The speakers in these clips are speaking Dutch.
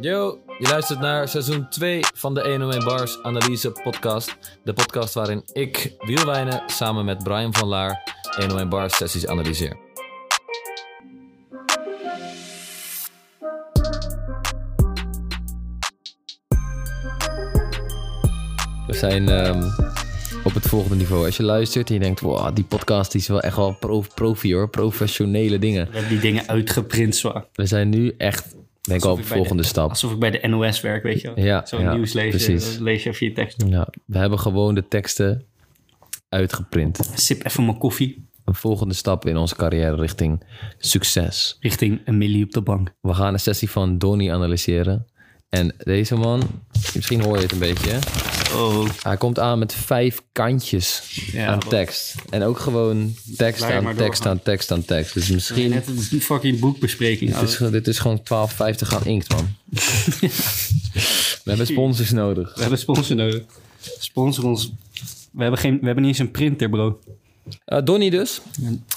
Yo, je luistert naar seizoen 2 van de 101 Bars Analyse Podcast. De podcast waarin ik, Wielwijnen, samen met Brian van Laar 101 Bars sessies analyseer. We zijn ehm, op het volgende niveau. Als je luistert en je denkt, wow, die podcast die is wel echt wel pro profi hoor, professionele dingen. We hebben die dingen uitgeprint zwaar. We zijn nu echt, denk ik, al op de volgende de- stap. Alsof ik bij de NOS werk, weet je wel. Ja, Zo'n ja, nieuws precies. lees je even je tekst. Ja, we hebben gewoon de teksten uitgeprint. Sip even mijn koffie Een volgende stap in onze carrière richting succes. richting een millie op de bank. We gaan een sessie van Donnie analyseren. En deze man, misschien hoor je het een beetje. Oh, Hij komt aan met vijf kantjes Ja, aan tekst. En ook gewoon tekst aan tekst aan tekst aan tekst. Dus misschien... net een fucking boekbespreking. Dit is, dit is gewoon 12,50 aan inkt, man. We hebben sponsors nodig. We hebben sponsor nodig. Sponsor ons. We hebben, geen, we hebben niet eens een printer, bro. Uh, Donnie dus.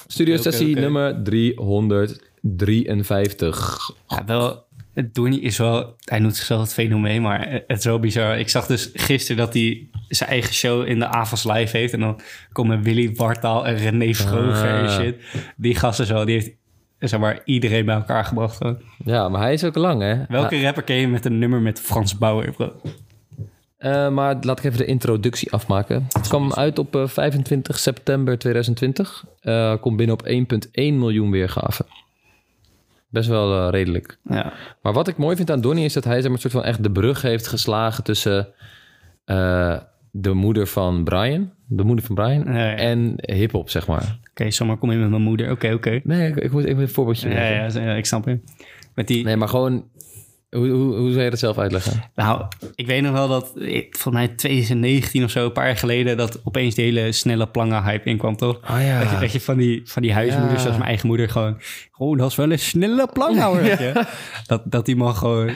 Studio sessie nummer 353. Ja, wel, Donnie is wel... Hij noemt zichzelf het fenomeen, maar het is wel bizar. Ik zag dus gisteren dat hij zijn eigen show in de Avas Live heeft. En dan komen Willy Wartaal en René Vroger en Ah. shit. Die gasten zo, die heeft zeg maar, iedereen bij elkaar gebracht. gewoon. Ja, maar hij is ook lang, hè? Welke rapper ken je met een nummer met Frans Bauer, bro? Eh, maar laat ik even de introductie afmaken. Het kwam uit op eh, 25 september 2020. Eh, komt binnen op 1,1 miljoen weergaven. Best wel eh, redelijk. Ja, Maar wat ik mooi vind aan Donnie is dat hij zeg maar, een soort van echt de brug heeft geslagen tussen eh, de moeder van Brian, de moeder van Brian, en hip-hop, zeg maar. oké, zomaar kom je met mijn moeder. Oké, oké. Nee, ik, ik moet even een voorbeeldje Ja, ja, ja, ik snap je. Met die, Nee, maar gewoon, hoe, hoe, hoe zou je dat zelf uitleggen? Nou, ik weet nog wel dat, eh, volgens mij 2019 of zo, een paar jaar geleden, dat opeens de hele snelle planga-hype inkwam, toch? Oh ja. Dat, je, dat je van die, van die huismoeders, Ja. zoals mijn eigen moeder, gewoon... Oh, dat is wel een snelle planga, hoor. Dat, dat die man gewoon...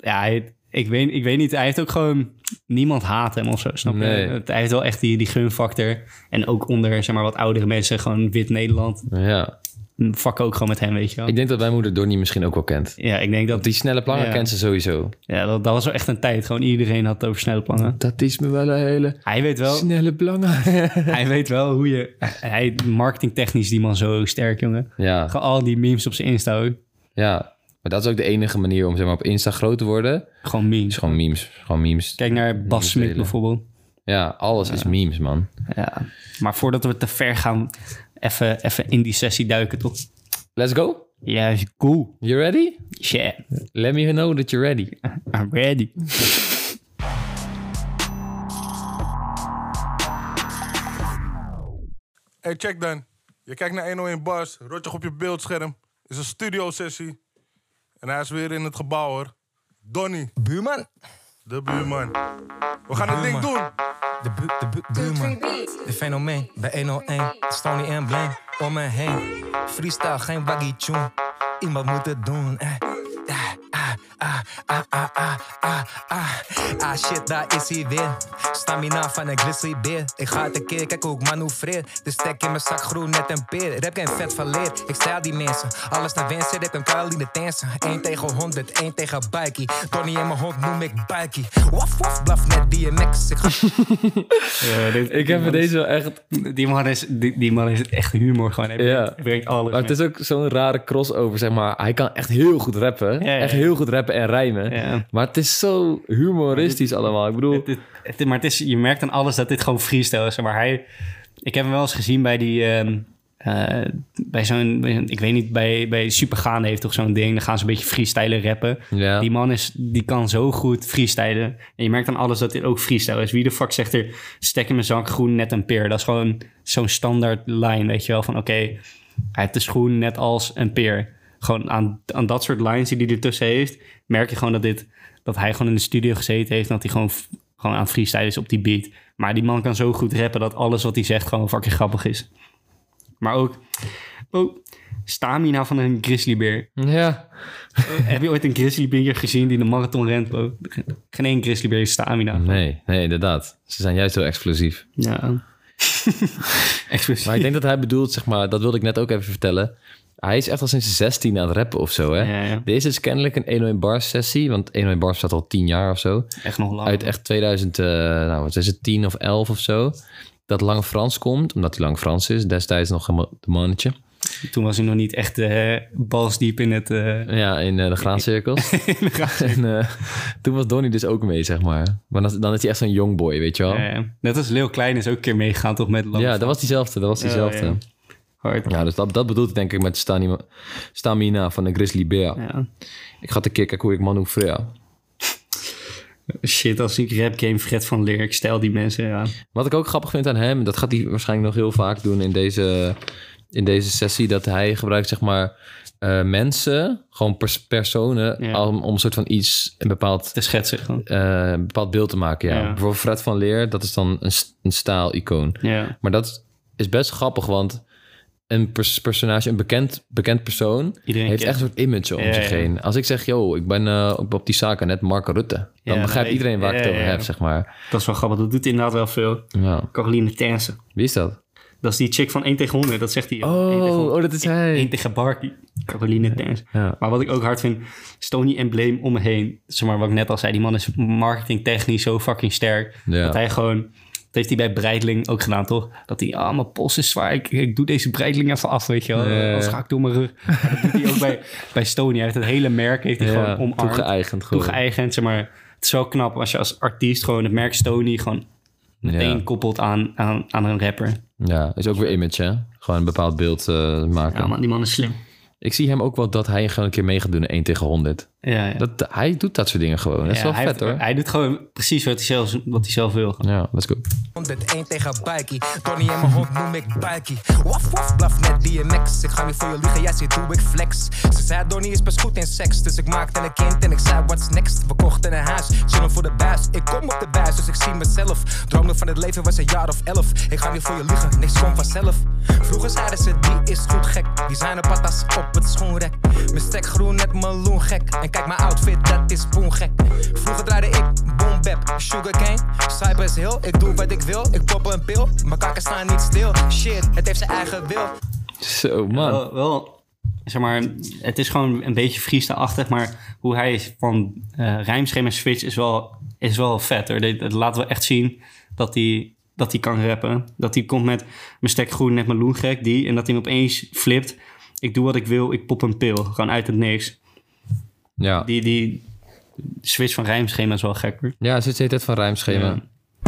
Ja, hij, ik, weet, ik weet niet, hij heeft ook gewoon... Niemand haat hem of zo, snap je? Nee. Hij heeft wel echt die, die gunfactor. En ook onder, zeg maar, wat oudere mensen, gewoon wit Nederland... Ja. Fuck ook gewoon met hem, weet je wel. Ik denk dat mijn moeder Donnie misschien ook wel kent. ja, ik denk dat... Die snelle plannen Ja. kent ze sowieso. Ja, dat, dat was wel echt een tijd. Gewoon iedereen had het over snelle plannen. Dat is me wel een hele Hij weet wel... snelle plannen. Hij weet wel hoe je... Hij, marketingtechnisch die man zo sterk, jongen. ja, Gewoon al die memes op zijn Insta ook. ja. Maar dat is ook de enige manier om zeg maar, op Insta groot te worden. Gewoon memes. is gewoon memes. Gewoon memes. Kijk naar Bas Smit bijvoorbeeld. Ja, alles is memes, man. Ja. Maar voordat we te ver gaan, even, even in die sessie duiken, toch? Let's go. Ja, is cool. You ready? Shit. Let me know that you're ready. I'm ready. Hey, check dan. Je kijkt naar 101 Bars, rotje op je beeldscherm. is een studio-sessie. En hij is weer in het gebouw, hoor. Donnie, Buurman. De buurman. We gaan het ding doen. De, bu de bu buurman. De fenomeen bij 101. Stony en Blaine om me heen. Freestyle, geen waggy tune. Iemand moet het doen. Eh. Ah, ah, ah, ah, ah, ah, ah. Shit, daar is hij weer. Stamina van een grizzly beer. Ik ga het een keer, kijk hoe ik manoeuvreer. De stek in mijn zak groen net een peer. Rap geen vet van leer. Ik stijl die mensen. Alles naar wensen, ik een kuil in de dansen. 1 tegen 100, 1 tegen Bikey. Donnie en mijn hond noem ik Bikey. Waf waf, blaf net DMX. Ik ga Ik heb deze wel echt... Die man is, die, die man is echt humor gewoon. Hij Ja. brengt, alles. Maar het is ook zo'n rare crossover, zeg maar. Hij kan echt heel goed rappen. Ja, ja. Echt heel goed rappen en rijmen. Ja. Maar het is zo humoristisch allemaal. Ik bedoel... Het- het- het- maar het is, je merkt aan alles dat dit gewoon freestyle is. Maar hij, ik heb hem wel eens gezien bij die, ehm, eh, bij zo'n, ik weet niet, bij, bij Supergaan heeft toch zo'n ding. Dan gaan ze een beetje freestylen rappen. Ja. Die man is, die kan zo goed freestylen. En je merkt aan alles dat dit ook freestyle is. Wie de fuck zegt er, stek in mijn zak, groen, net een peer. Dat is gewoon zo'n standaard line, weet je wel. Van oké, hij heeft de schoen net als een peer. Gewoon aan, aan dat soort lines die hij ertussen heeft, merk je gewoon dat dit, dat hij gewoon in de studio gezeten heeft en dat hij gewoon, gewoon aan het freestylen is op die beat. Maar die man kan zo goed rappen dat alles wat hij zegt gewoon fucking grappig is. Maar ook, oh, stamina van een grizzlybeer. Ja. Heb je ooit een grizzlybeer gezien die de marathon rent, bro? Geen één grizzlybeer stamina. Nee, nee, inderdaad. Ze zijn juist heel explosief. Ja. Explosief. Maar ik denk dat hij bedoelt, zeg maar, dat wilde ik net ook even vertellen. Hij is echt al sinds 16 aan het rappen of zo, hè? Ja, ja. Deze is kennelijk een 101 Bars sessie, want 101 Bars staat al 10 jaar of zo. Echt nog lang. Uit echt 2000, eh, nou wat is het, 10 of 11 of zo. Dat Lang Frans komt, omdat hij Lang Frans is. Destijds nog de mannetje. Toen was hij nog niet echt eh balsdiep in het... eh, Ja, in eh, de graancirkels. en toen was Donnie dus ook mee, zeg maar. Maar dan, dan is hij echt zo'n young boy, weet je wel. net als Leeuw Klein is ook een keer meegegaan toch met Lang ja, dat was diezelfde. Dat was diezelfde. ja. Ja, dus dat, dat bedoelt ik denk ik met stamina, stamina van de Grizzly Bear. Ja. Ik ga te kijken hoe ik Manu Freya. Shit, als ik rap game Fred van Leer, ik stel die mensen, ja. Wat ik ook grappig vind aan hem, dat gaat hij waarschijnlijk nog heel vaak doen in deze, in deze sessie, dat hij gebruikt zeg maar eh, mensen, gewoon pers- personen, Ja. om, om een soort van iets, een bepaald, Te schetsen eh, een bepaald beeld te maken. Ja. Ja. Bijvoorbeeld Fred van Leer, dat is dan een, een staal-icoon. Ja. Maar dat is best grappig, want een pers- personage, een bekend, bekend persoon, Iedereen heeft kent echt een soort image om Ja, zich ja. heen. Als ik zeg, yo, ik ben eh, op- die zaken net Mark Rutte, dan Ja, begrijpt iedereen waar ik het over ja. heb, zeg maar. Dat is wel grappig, dat doet inderdaad wel veel. Ja. Caroline Tense. Wie is dat? Dat is die chick van 1 tegen 100, dat zegt hij. Oh, 1 tegen 100. oh, dat is hij. 1 tegen Barky. Caroline Tense. Ja. Maar wat ik ook hard vind, Stony Embleem om me heen. Zeg maar wat ik net al zei, die man is marketingtechnisch zo fucking sterk. Ja. Dat hij gewoon, heeft hij bij Breitling ook gedaan, toch? Dat hij, ah, mijn post is zwaar, ik, ik doe deze Breitling even af, weet je wel. Ga ik door mijn rug. Maar dat doet hij ook bij, bij Stony. Hij heeft het hele merk heeft hij Ja, gewoon omarmd. toegeëigend gewoon. Toegeëigend, zeg maar. Het is wel knap als je als artiest gewoon het merk Stony gewoon meteen Ja. koppelt aan, aan, aan een rapper. Ja, is ook weer image, hè? Gewoon een bepaald beeld eh, maken. Ja, man, die man is slim. Ik zie hem ook wel dat hij gewoon een keer mee gaat doen in 1 tegen 100. Ja, ja. Dat, hij doet dat soort dingen gewoon. Dat is wel hij vet, heeft- hoor. Hij doet gewoon precies wat hij zelf, wat hij zelf wil. Ja, let's go. 101 tegen Bikey. Donnie en mijn hond noem ik Bikey. Waf waf blaf net DMX. Ik ga niet voor je liegen, jij ziet hoe ik flex. Ze zei Donnie is best goed in seks. Dus ik maakte een kind en ik zei what's next. We kochten een huis, chillen voor de buis. Ik kom op de buis, dus ik zie mezelf. Droomde van het leven was een jaar of elf. Ik ga niet voor je liegen, niks komt vanzelf. Vroeger zeiden ze die is goed gek. Die zijn de patas op het schoenrek. Mijn stek groen net meloen gek. En kijk mijn outfit, dat is gek. Vroeger draaide ik boom bap, sugarcane, Cypress Hill. Ik doe wat ik wil, ik pop een pil. Mijn kakken staan niet stil. Shit, het heeft zijn eigen wil. Zo, man. Wel, wel, zeg maar, het is gewoon een beetje freestyle-achtig, maar hoe hij van eh rijmschema switch is wel, is wel vet hoor. Dat, dat laat wel echt zien dat hij, dat hij kan rappen. Dat hij komt met mijn stek groen, net meloen gek, die. En dat hij hem opeens flipt. Ik doe wat ik wil, ik pop een pil. Gewoon uit het niks. Ja, Die, die switch van rijmschema is wel gek hoor. ja zit de tijd van rijmschema. Ja.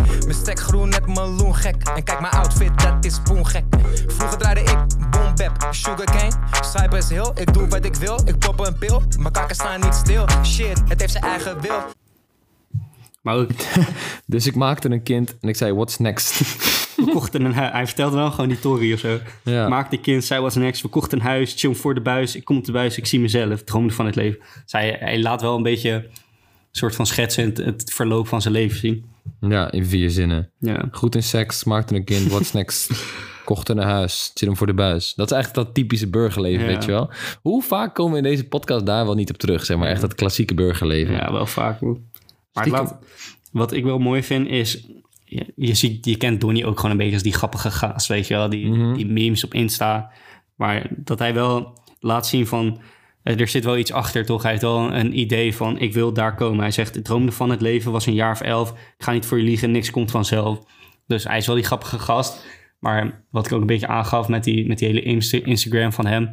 Mijn stek groen net meloen gek. En kijk mijn outfit, dat is gek. Vroeger draaide ik boom bap, sugarcane, Cypress Hill. Ik doe wat ik wil, ik pop een pil. Mijn kakken staan niet stil. Shit, het heeft zijn eigen wil. Maar ook, Dus ik maakte een kind en ik zei, what's next? Een huis. Hij vertelde wel gewoon die tory of zo. Ja. Maak de kind, zij was next. We kochten een huis, chill voor de buis. Ik kom op de buis, ik zie mezelf. Droomde van het leven. Zij, hij laat wel een beetje een soort van schetsend het verloop van zijn leven zien. ja, in vier zinnen. Ja. Goed in seks, maakte een kind, what's next? Kocht een huis, zit hem voor de buis. Dat is eigenlijk dat typische burgerleven, Ja. weet je wel? Hoe vaak komen we in deze podcast daar wel niet op terug, zeg maar? Echt dat klassieke burgerleven. ja, wel vaak. hoor. Maar laat, wat ik wel mooi vind is... Je, je, ziet, je kent Donnie ook gewoon een beetje als die grappige gaas, weet je wel? Die, Mhm. die memes op Insta. Maar dat hij wel laat zien van... eh, Er zit wel iets achter, toch? Hij heeft wel een idee van, ik wil daar komen. Hij zegt, het droomde van het leven was een jaar of elf. Ik ga niet voor je liegen, niks komt vanzelf. Dus hij is wel die grappige gast. Maar wat ik ook een beetje aangaf met die, met die hele Insta- Instagram van hem...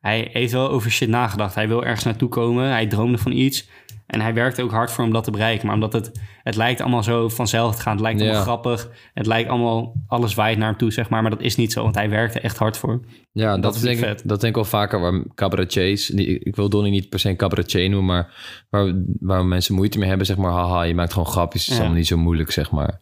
Hij heeft wel over shit nagedacht. Hij wil ergens naartoe komen. Hij droomde van iets. En hij werkte ook hard voor om dat te bereiken. Maar omdat het, het lijkt allemaal zo vanzelf te gaan. Het lijkt allemaal Ja. grappig. Het lijkt allemaal, alles waait naar hem toe, zeg maar. Maar dat is niet zo, want hij werkte echt hard voor. Ja, dat, Dat is denk vet. dat denk ik wel vaker waar cabaretiers... Ik wil Donnie niet per se een cabaretier noemen, maar waar, waar mensen moeite mee hebben, zeg maar... Haha, je maakt gewoon grapjes, het is Ja. allemaal niet zo moeilijk, zeg maar.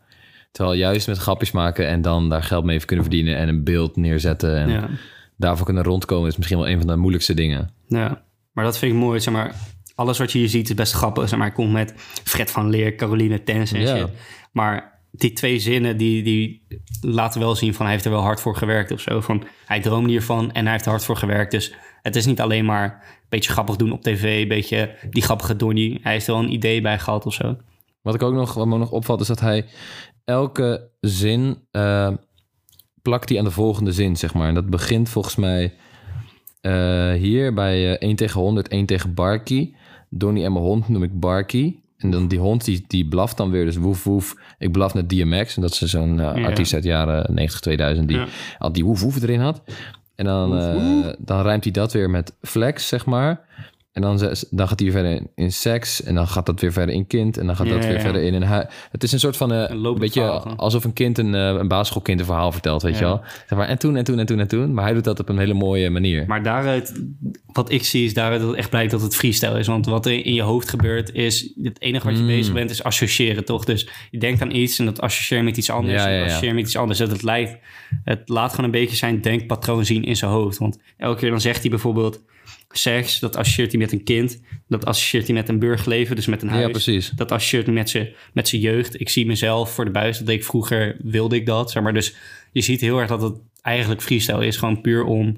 Terwijl juist met grapjes maken en dan daar geld mee kunnen verdienen... en een beeld neerzetten en Ja. daarvoor kunnen rondkomen... is misschien wel een van de moeilijkste dingen. ja. Maar dat vind ik mooi, zeg maar. Alles wat je hier ziet is best grappig. Zeg maar, hij komt met Fred van Leer, Caroline Tens en shit. Maar die twee zinnen, die, die laten wel zien van... hij heeft er wel hard voor gewerkt of zo. Van, hij droomde hiervan en hij heeft er hard voor gewerkt. Dus het is niet alleen maar een beetje grappig doen op tv... een beetje die grappige Donnie. Hij heeft er wel een idee bij gehad of zo. Wat ik ook nog, wat me nog opvalt, is dat hij elke zin eh, plakt hij aan de volgende zin, zeg maar. En dat begint volgens mij eh, hier bij eh 1 tegen 100, 1 tegen Barky. Donnie en mijn hond noem ik Barky. En dan die hond die, die blaft dan weer. Dus woef woef. Ik blaf naar DMX. En dat is zo'n eh, Ja. artiest uit de jaren 90, 2000 die Ja. al die woef woef erin had. En dan, eh, dan rijmt hij dat weer met flex, zeg maar. En dan, dan gaat hij verder in, in seks. En dan gaat dat weer verder in kind. En dan gaat Ja, dat weer ja. verder in een huis. Het is een soort van... eh, Een beetje verhaal, alsof een kind een, eh, een basisschoolkind een verhaal vertelt, weet Ja. je wel. Zeg maar, en toen, en toen, en toen, en toen. Maar hij doet dat op een hele mooie manier. Maar daaruit, wat ik zie, is daaruit dat het echt blijkt dat het freestyle is. Want wat er in je hoofd gebeurt, is het enige wat je Mm. bezig bent, is associëren, toch? Dus je denkt aan iets en dat associeer je met iets anders. Ja, en associeer je met iets anders. Dat het lijkt, het laat gewoon een beetje zijn denkpatroon zien in zijn hoofd. Want elke keer dan zegt hij bijvoorbeeld seks, dat associeert hij met een kind. Dat associeert hij met een burgerleven, dus met een huis. Ja, precies. Dat associeert hij met zijn met zijn jeugd. Ik zie mezelf voor de buis, dat deed ik vroeger, wilde ik dat. Zeg maar. Dus je ziet heel erg dat het eigenlijk freestyle is. Gewoon puur om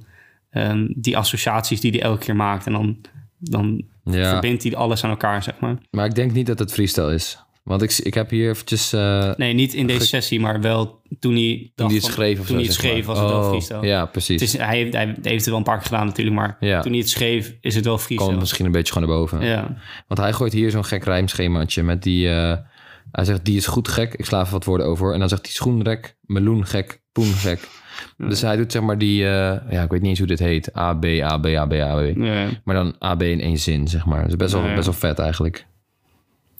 ehm, die associaties die hij elke keer maakt. En dan, dan Ja. verbindt hij alles aan elkaar, zeg maar. Maar ik denk niet dat het freestyle is. Want ik, ik heb hier eventjes... eh, Nee, niet in deze sessie, maar wel toen hij... toen hij het schreef of Toen zo, hij het schreef maar. was het wel Oh, freestyle. Ja, precies. Het is, hij, heeft, hij heeft het wel een paar keer gedaan natuurlijk, maar Ja. toen hij het schreef is het wel freestyle. misschien een beetje gewoon naar boven. Ja, Want hij gooit hier zo'n gek rijmschemaatje met die... eh, hij zegt, die is goed gek. Ik sla even wat woorden over. En dan zegt hij schoenrek, meloen gek, poen gek. Dus hij doet zeg maar die... eh, ja, ik weet niet eens hoe dit heet. A, B, A, B, A, B, A, B. Maar dan A, B in één zin, zeg maar. Dat is best wel, best wel vet eigenlijk.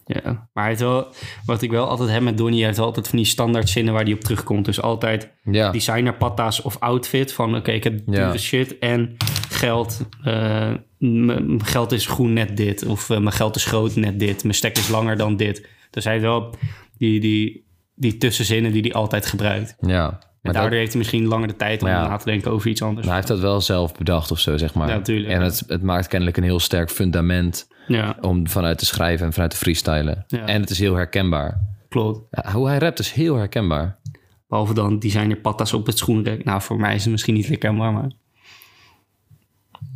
Ja. Maar hij heeft wel, wat ik wel altijd heb met Donnie, hij heeft altijd van die standaard zinnen waar hij op terugkomt. Dus altijd Ja, designer patta's of outfit. Van oké, ik heb dure Ja. shit en geld. eh, mijn geld is groen net dit. Of eh, mijn geld is groot net dit. Mijn stek is langer dan dit. Dus hij heeft wel die, die, die tussenzinnen die hij altijd gebruikt. ja. En Maar daardoor dat- heeft hij misschien langer de tijd om ja. na te denken over iets anders. Maar hij heeft dat wel zelf bedacht of zo, zeg maar. Ja, natuurlijk, En het, het maakt kennelijk een heel sterk fundament Ja, om vanuit te schrijven en vanuit te freestylen. En het is heel herkenbaar. klopt. Ja, hoe hij rapt is heel herkenbaar. Behalve dan designer patta's op het schoenrek. Nou, voor mij is het misschien niet herkenbaar, maar...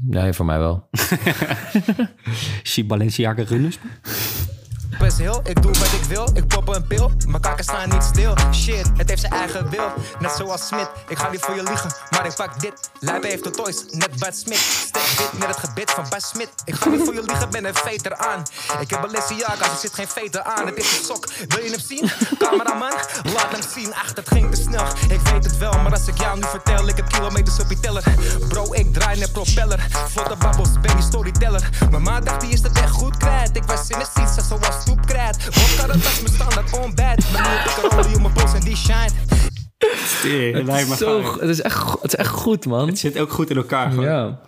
Nee, voor mij wel. Zie Balenciaga runners? Ik doe wat ik wil, ik pop een pil. Mijn kakken staan niet stil, shit, het heeft zijn eigen wil. Net zoals Smit, ik ga niet voor je liegen, maar ik pak dit. Lijpen heeft de toys, net Bud Smit. Stek wit met het gebit van Bud Smit. Ik ga niet voor je liegen, ben een veter aan. Ik heb Balenciaga, er zit geen veter aan. Het is een sok, wil je hem zien? Cameraman, laat hem zien. Ach, dat ging te snel, ik weet het wel. Maar als ik jou nu vertel, ik heb kilometers op je teller. Bro, ik draai net propeller. Vlotte babbels, ben je storyteller. Mijn ma dacht, die is de weg goed kwijt. Ik was in de seats, zoals stoepkrijt. Vodka, dat was mijn standaard ontbijt. Maar nu heb ik een olie op mijn pols en die shine. Het, lijkt me Zo, het, is echt, het is echt goed, man. het zit ook goed in elkaar. gewoon. Ja.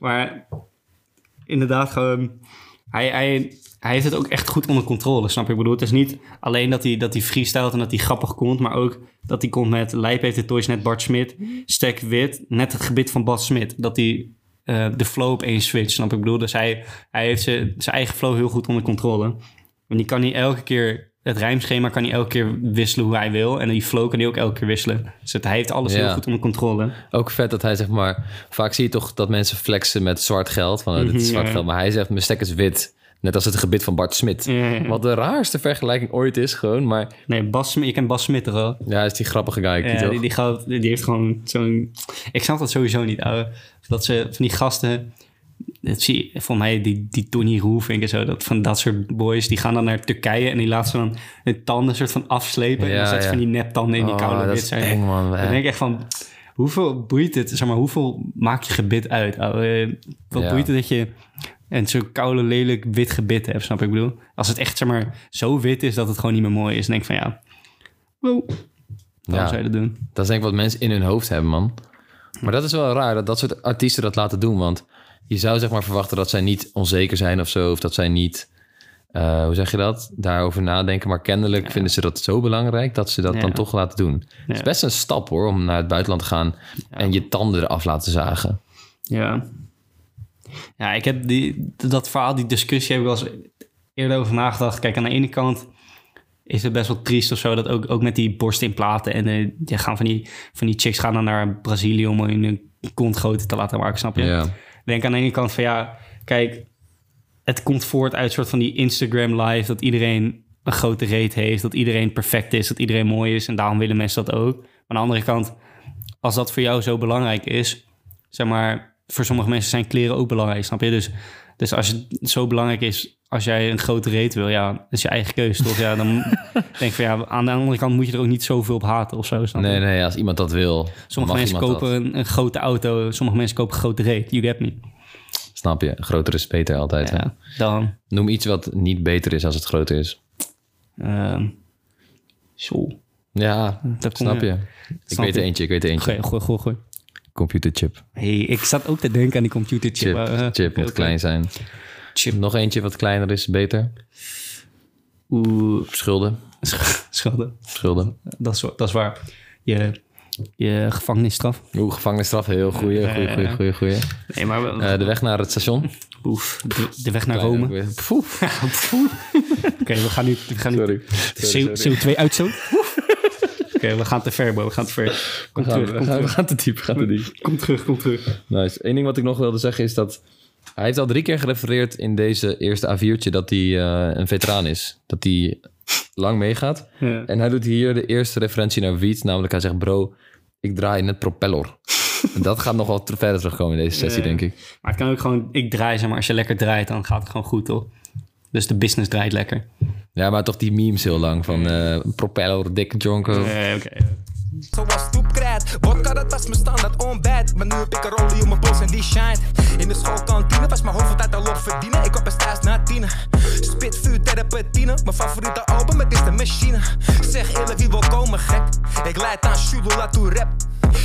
Maar inderdaad, gewoon. Hij, hij, hij heeft het ook echt goed onder controle, snap je? Ik bedoel, het is niet alleen dat hij, dat hij freestylt en dat hij grappig komt, maar ook dat hij komt met Lijp heeft de toys net Bart Smit, Stek Wit, net het gebit van Bas Smit. Dat hij eh, de flow opeens switcht, snap je? Ik bedoel, dus hij, hij heeft zijn, zijn eigen flow heel goed onder controle. En die kan hij elke keer, het rijmschema kan hij elke keer wisselen hoe hij wil. En die flow kan hij ook elke keer wisselen. Dus het, hij heeft alles Ja. heel goed onder controle. Ook vet dat hij zeg maar... Vaak zie je toch dat mensen flexen met zwart geld. Van, oh, dit is Mhm, zwart ja. geld. Maar hij zegt, mijn stek is wit. Net als het gebit van Bart Smit. Wat de raarste vergelijking ooit is gewoon. Maar Nee, Bas je kent Bas Smit toch wel? ja, is die grappige guy. Ja, die, die heeft gewoon zo'n... Ik snap dat sowieso niet, ouwe. Dat ze van die gasten... Dat zie je, voor mij die, die Tony Roelvink en zo. Dat, van dat soort boys, die gaan dan naar Turkije... en die laten ze dan hun tanden soort van afslepen... en Ja, dan zetten ja. van die neptanden in die Oh, koude dat wit zijn. eng, man. Dan denk ik echt van... Hoeveel boeit het? Zeg maar, hoeveel maak je gebit uit? ouwe? Wat Ja. boeit het dat je een zo'n koude, lelijk wit gebit hebt? Snap ik bedoel? Als het echt, zeg maar, zo wit is dat het gewoon niet meer mooi is... dan denk ik van ja... Wow, waarom zou je dat doen? Dat is denk ik wat mensen in hun hoofd hebben, man. Maar dat is wel raar dat dat soort artiesten dat laten doen. Want je zou zeg maar verwachten dat zij niet onzeker zijn of zo. Of dat zij niet, eh, hoe zeg je dat, daarover nadenken. Maar kennelijk vinden ze dat zo belangrijk dat ze dat Ja. dan toch laten doen. Het is best een stap hoor, om naar het buitenland te gaan en je tanden eraf laten zagen. Ja. Ja, ik heb die, dat verhaal, die discussie heb ik wel eens eerder over nagedacht. Kijk, aan de ene kant is het best wel triest of zo... dat ook, ook met die borstimplanten en eh, die gaan van, die, van die chicks gaan dan naar Brazilië... om hun kont groter te laten maken, snap je? Ja. Denk aan de ene kant van ja, kijk... het komt voort uit soort van die Instagram live... dat iedereen een grote reet heeft, dat iedereen perfect is... dat iedereen mooi is en daarom willen mensen dat ook. Maar aan de andere kant, als dat voor jou zo belangrijk is... zeg maar, voor sommige mensen zijn kleren ook belangrijk, snap je? Dus, dus als het zo belangrijk is, als jij een grote reet wil, ja, dat is je eigen keuze, toch? Ja, dan denk ik van ja, aan de andere kant moet je er ook niet zoveel op haten of zo, snap? Nee, nee, als iemand dat wil. Sommige mensen kopen een, een grote auto, sommige mensen kopen een grote reet. You get me. Snap je? Groter is beter altijd. hè? Ja, dan... Noem iets wat niet beter is als het groter is. ehm zo. Ja, Dat snap je. Ik Snap weet er je. eentje, ik weet er eentje. Gooi, gooi, gooi, gooi. Computerchip. Hey, ik zat ook te denken aan die computerchip. Chip, eh, chip moet klein zijn. Chip. Nog eentje wat kleiner is, beter. Oeh, Schulden. schulden. Schulden. Dat is, dat is waar. Je, je gevangenisstraf. Oeh, gevangenisstraf, heel goeie, goeie, goeie, goeie, goeie. Nee, maar... Eh, de weg naar het station. Oef, de, de weg naar Rome. Oké, we gaan nu... We gaan nu Sorry. Sorry, sorry. CO2-uitstoot. Oké, we gaan te ver, bro. We gaan te ver. Kom We gaan, terug, we kom gaan, we terug. gaan te diep, we gaan te diep. Kom terug, kom terug. Nice. Eén ding wat ik nog wilde zeggen is dat... Hij heeft al drie keer gerefereerd in deze eerste A4'tje dat hij eh, een veteraan is. Dat hij lang meegaat. Ja. En hij doet hier de eerste referentie naar Wiet. Namelijk hij zegt, bro, ik draai net propeller. En dat gaat nog wel verder terugkomen in deze sessie, Ja. denk ik. Maar het kan ook gewoon... Ik draai, zeg maar. Als je lekker draait, dan gaat het gewoon goed, toch? Dus de business draait lekker. Ja, maar toch die memes heel lang van eh, propeller, dikke jonko. Eh, Oké. Stoepkrijt. Wodka, dat was mijn standaard ontbijt. Maar nu heb ik een rolie op mijn pols en die shine. In de schoolkantine was mijn hoofd altijd al op verdienen. Ik op een stage na tienen. Spitvuur terapetine. Mijn favoriete album, het is de machine. Zeg eerlijk, wie wil komen gek? Ik leid aan Shulula to rap.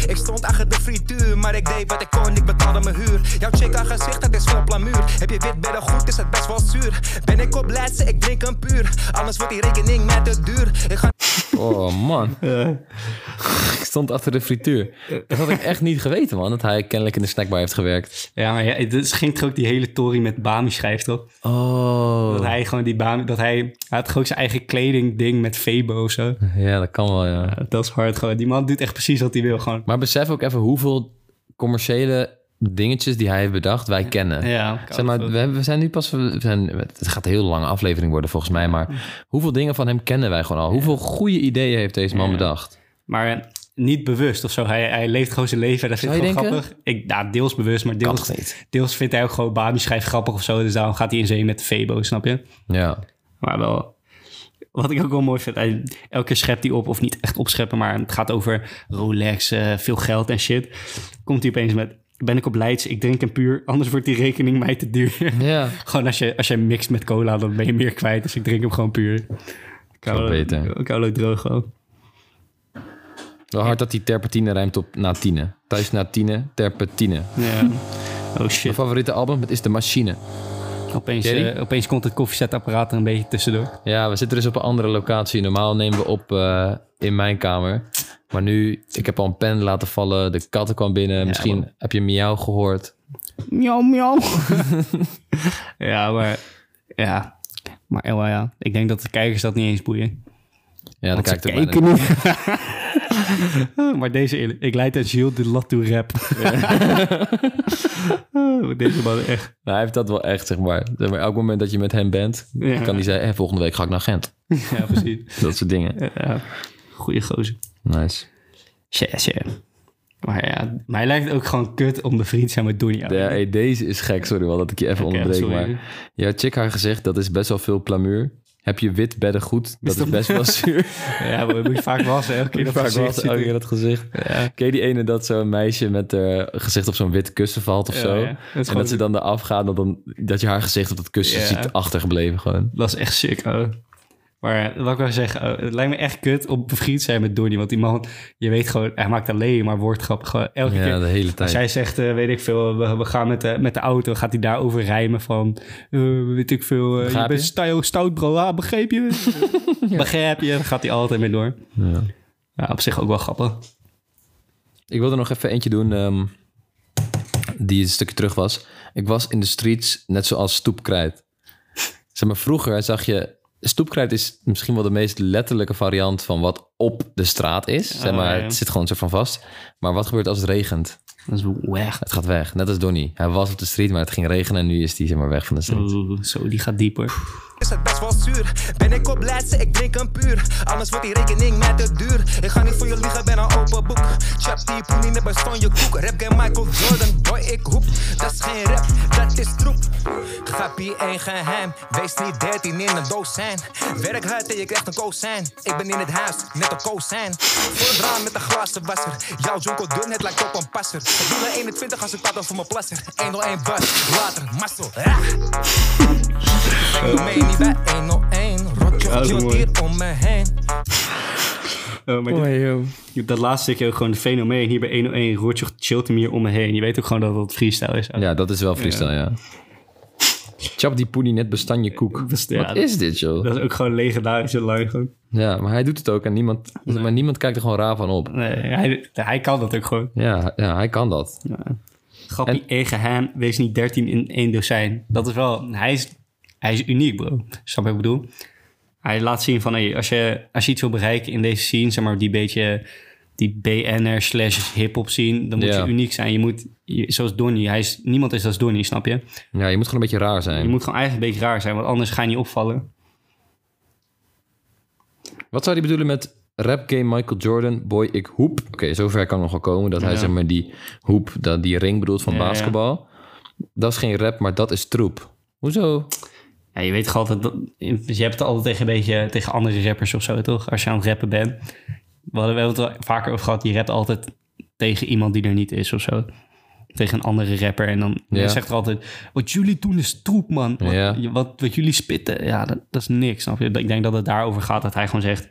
Ik stond achter de frituur, maar ik deed wat ik kon, ik betaalde mijn huur. Jouw chick aan gezicht, dat is vol plamuur. Heb je wit bedden goed, is het best wel zuur. Ben ik op leidse, ik drink een puur. Anders wordt die rekening met te duur. Ik Oh man. ik stond achter de frituur. Dat had ik echt niet geweten, man. Dat hij kennelijk in de snackbar heeft gewerkt. Ja, maar ja, het is- ging toch ook die hele tory met Bami schrijft, toch? Oh. Dat hij gewoon die Bami... Dat hij... Hij had gewoon zijn eigen kleding ding met Febo of zo. Ja, dat kan wel, ja. Ja, dat is hard gewoon. Die man doet echt precies wat hij wil gewoon. Maar besef ook even hoeveel commerciële dingetjes die hij heeft bedacht, wij kennen. Ja, Zeg maar, we, zijn nu pas... We zijn, het gaat een heel lange aflevering worden volgens mij, maar hoeveel dingen van hem kennen wij gewoon al? Hoeveel goede ideeën heeft deze man bedacht? Maar niet bewust of zo. Hij, hij leeft gewoon zijn leven. Dat vind ik gewoon grappig. Ik, nou, deels bewust, maar deels, deels vindt hij ook gewoon Bami schrijft grappig of zo. Dus daarom gaat hij in zee met de Febo, snap je? Ja. Maar wel... Wat ik ook wel mooi vind, hij, elke keer schept hij op, of niet echt opscheppen, maar het gaat over Rolex, eh, veel geld en shit. Komt hij opeens met, ben ik op Leids, ik drink een puur, anders wordt die rekening mij te duur. Ja. gewoon als je, als je mixt met cola, dan ben je meer kwijt, dus ik drink hem gewoon puur. Koude, beter. Koude droog gewoon. Wel hard dat die terpentine rijmt op na tienen. Thuis na tienen, terpentine. Ja. Oh shit. Mijn favoriete album, het is De Machine. Opeens, eh, opeens komt het koffiezetapparaat er een beetje tussendoor. Ja, we zitten dus op een andere locatie. Normaal nemen we op eh, in mijn kamer. Maar nu, ik heb al een pen laten vallen. De katten kwam binnen. Misschien heb je miauw gehoord. Miauw, miauw. ja, maar... Ja. Maar eh, ja, ik denk dat de kijkers dat niet eens boeien. Ja, ze kijkt er bijna kijken niet. maar deze. Ik leid aan Gilles de Latour rap. Oh, deze man echt. Nou, hij heeft dat wel echt, zeg maar. Zeg maar elk moment dat je met hem bent, Ja. kan hij zeggen... Hey, volgende week ga ik naar Gent. Ja, precies. Dat soort dingen. Ja, goeie gozer. Nice. Shit, shit. Maar ja, maar hij lijkt ook gewoon kut om bevriend te zijn met Donnie. Ja, hey, deze is gek. Sorry wel dat ik je even onderbreek. sorry. Maar jouw chick haar gezegd, dat is best wel veel plamuur. Heb je wit bedden goed? Dat is best wel zuur. Ja, maar dat moet je vaak wassen. Elke keer dat Vaak gezicht was ziet elke keer dat gezicht. Ken je die ene dat zo'n meisje met haar gezicht op zo'n wit kussen valt of Ja, zo? ja. Dat En dat ze dan eraf gaat, dat, dan, dat je haar gezicht op dat kussen Ja. ziet achtergebleven gewoon. Dat is echt sick, oh. Maar wat ik wil zeggen, oh, het lijkt me echt kut om bevriend zijn met Donnie. Want die man, je weet gewoon, hij maakt alleen maar woordgrappen. Gewoon elke Ja, keer. de hele Als tijd. jij zegt, eh, weet ik veel, we, we gaan met de, met de auto, gaat hij daarover rijmen van, eh, weet ik veel, eh, je bent je? stout bro, ah, begreep je? Begrijp je? Dan gaat hij altijd mee door. Ja. Ja, op zich ook wel grappig. Ik wilde nog even eentje doen ehm, die een stukje terug was. Ik was in de streets net zoals stoepkrijt. Zeg maar, vroeger zag je... Stoepkrijt is misschien wel de meest letterlijke variant van wat op de straat is. Zeg maar, Oh, ja. het zit gewoon zo van vast. Maar wat gebeurt als het regent? Dat is weg. Het gaat weg. Net als Donnie. Hij was op de street, maar het ging regenen en nu is hij zeg maar weg van de street. Oeh, zo, die gaat dieper. Is het best wel zuur. Ben ik op laatste, ik drink een puur. Anders wordt die rekening met te duur. Ik ga niet voor je liegen, ben een open boek. Chap die poenie, net bestond je koek. Rap game Michael Jordan, boy, ik hoep. Dat is geen rap, dat is troep. Grappie, één geheim. Wees niet 13 in een dozijn. Werk hard en je krijgt een kozijn. Ik ben in het huis, net een kozijn. Voor het raam met een glazen wasser. Jouw jonko dun, het lijkt op een passer. Ik doe er 21 als ik praat over mijn plasser. 101 bus, later, muscle. Ah. Mee niet bij 101. Rotjoch dat is chillt hier om me heen. Oh, maar dit- dat laatste stukje ook gewoon een fenomeen. Hier bij 101 Rotjoch chillt hem hier om me heen. Je weet ook gewoon dat het freestyle is. Ja, dat is wel freestyle, ja. Chap die poenie net bestanje koek. Dat is- ja, Wat is dit, joh? Dat is ook gewoon een legendarische line. Gewoon. Ja, maar hij doet het ook en niemand, maar niemand kijkt er gewoon raar van op. Nee, hij, hij kan dat ook gewoon. Ja, ja hij kan dat. Grappie, één geheim, wees niet 13 in één dozijn. Dat is wel... Hij is, hij is uniek, bro. Snap je wat ik bedoel? Hij laat zien van... Hey, als, je, als je iets wil bereiken in deze scene... Zeg maar die beetje... Die BN'er slash hip-hop scene... Dan moet Ja. je uniek zijn. Je moet... je- zoals Donnie. Hij is, niemand is als Donnie, snap je? Ja, je moet gewoon een beetje raar zijn. Je moet gewoon eigenlijk een beetje raar zijn. Want anders ga je niet opvallen. Wat zou hij bedoelen met rap game Michael Jordan, boy, ik hoep? Oké, zover kan nog wel komen dat hij Ja. zeg maar die hoep, dat die ring bedoelt van ja. basketbal. Dat is geen rap, maar dat is troep. Hoezo? Ja, je weet toch altijd... Dat, je hebt het altijd tegen, een beetje, tegen andere rappers of zo, toch? Als je aan het rappen bent. We hebben het er vaker over gehad. Je rapt altijd tegen iemand die er niet is of zo. Tegen een andere rapper. En dan Ja. je zegt er altijd... Wat jullie doen is troep, man. Wat, Ja. wat, wat jullie spitten, ja, dat, dat is niks. Snap je? Ik denk dat het daarover gaat dat hij gewoon zegt...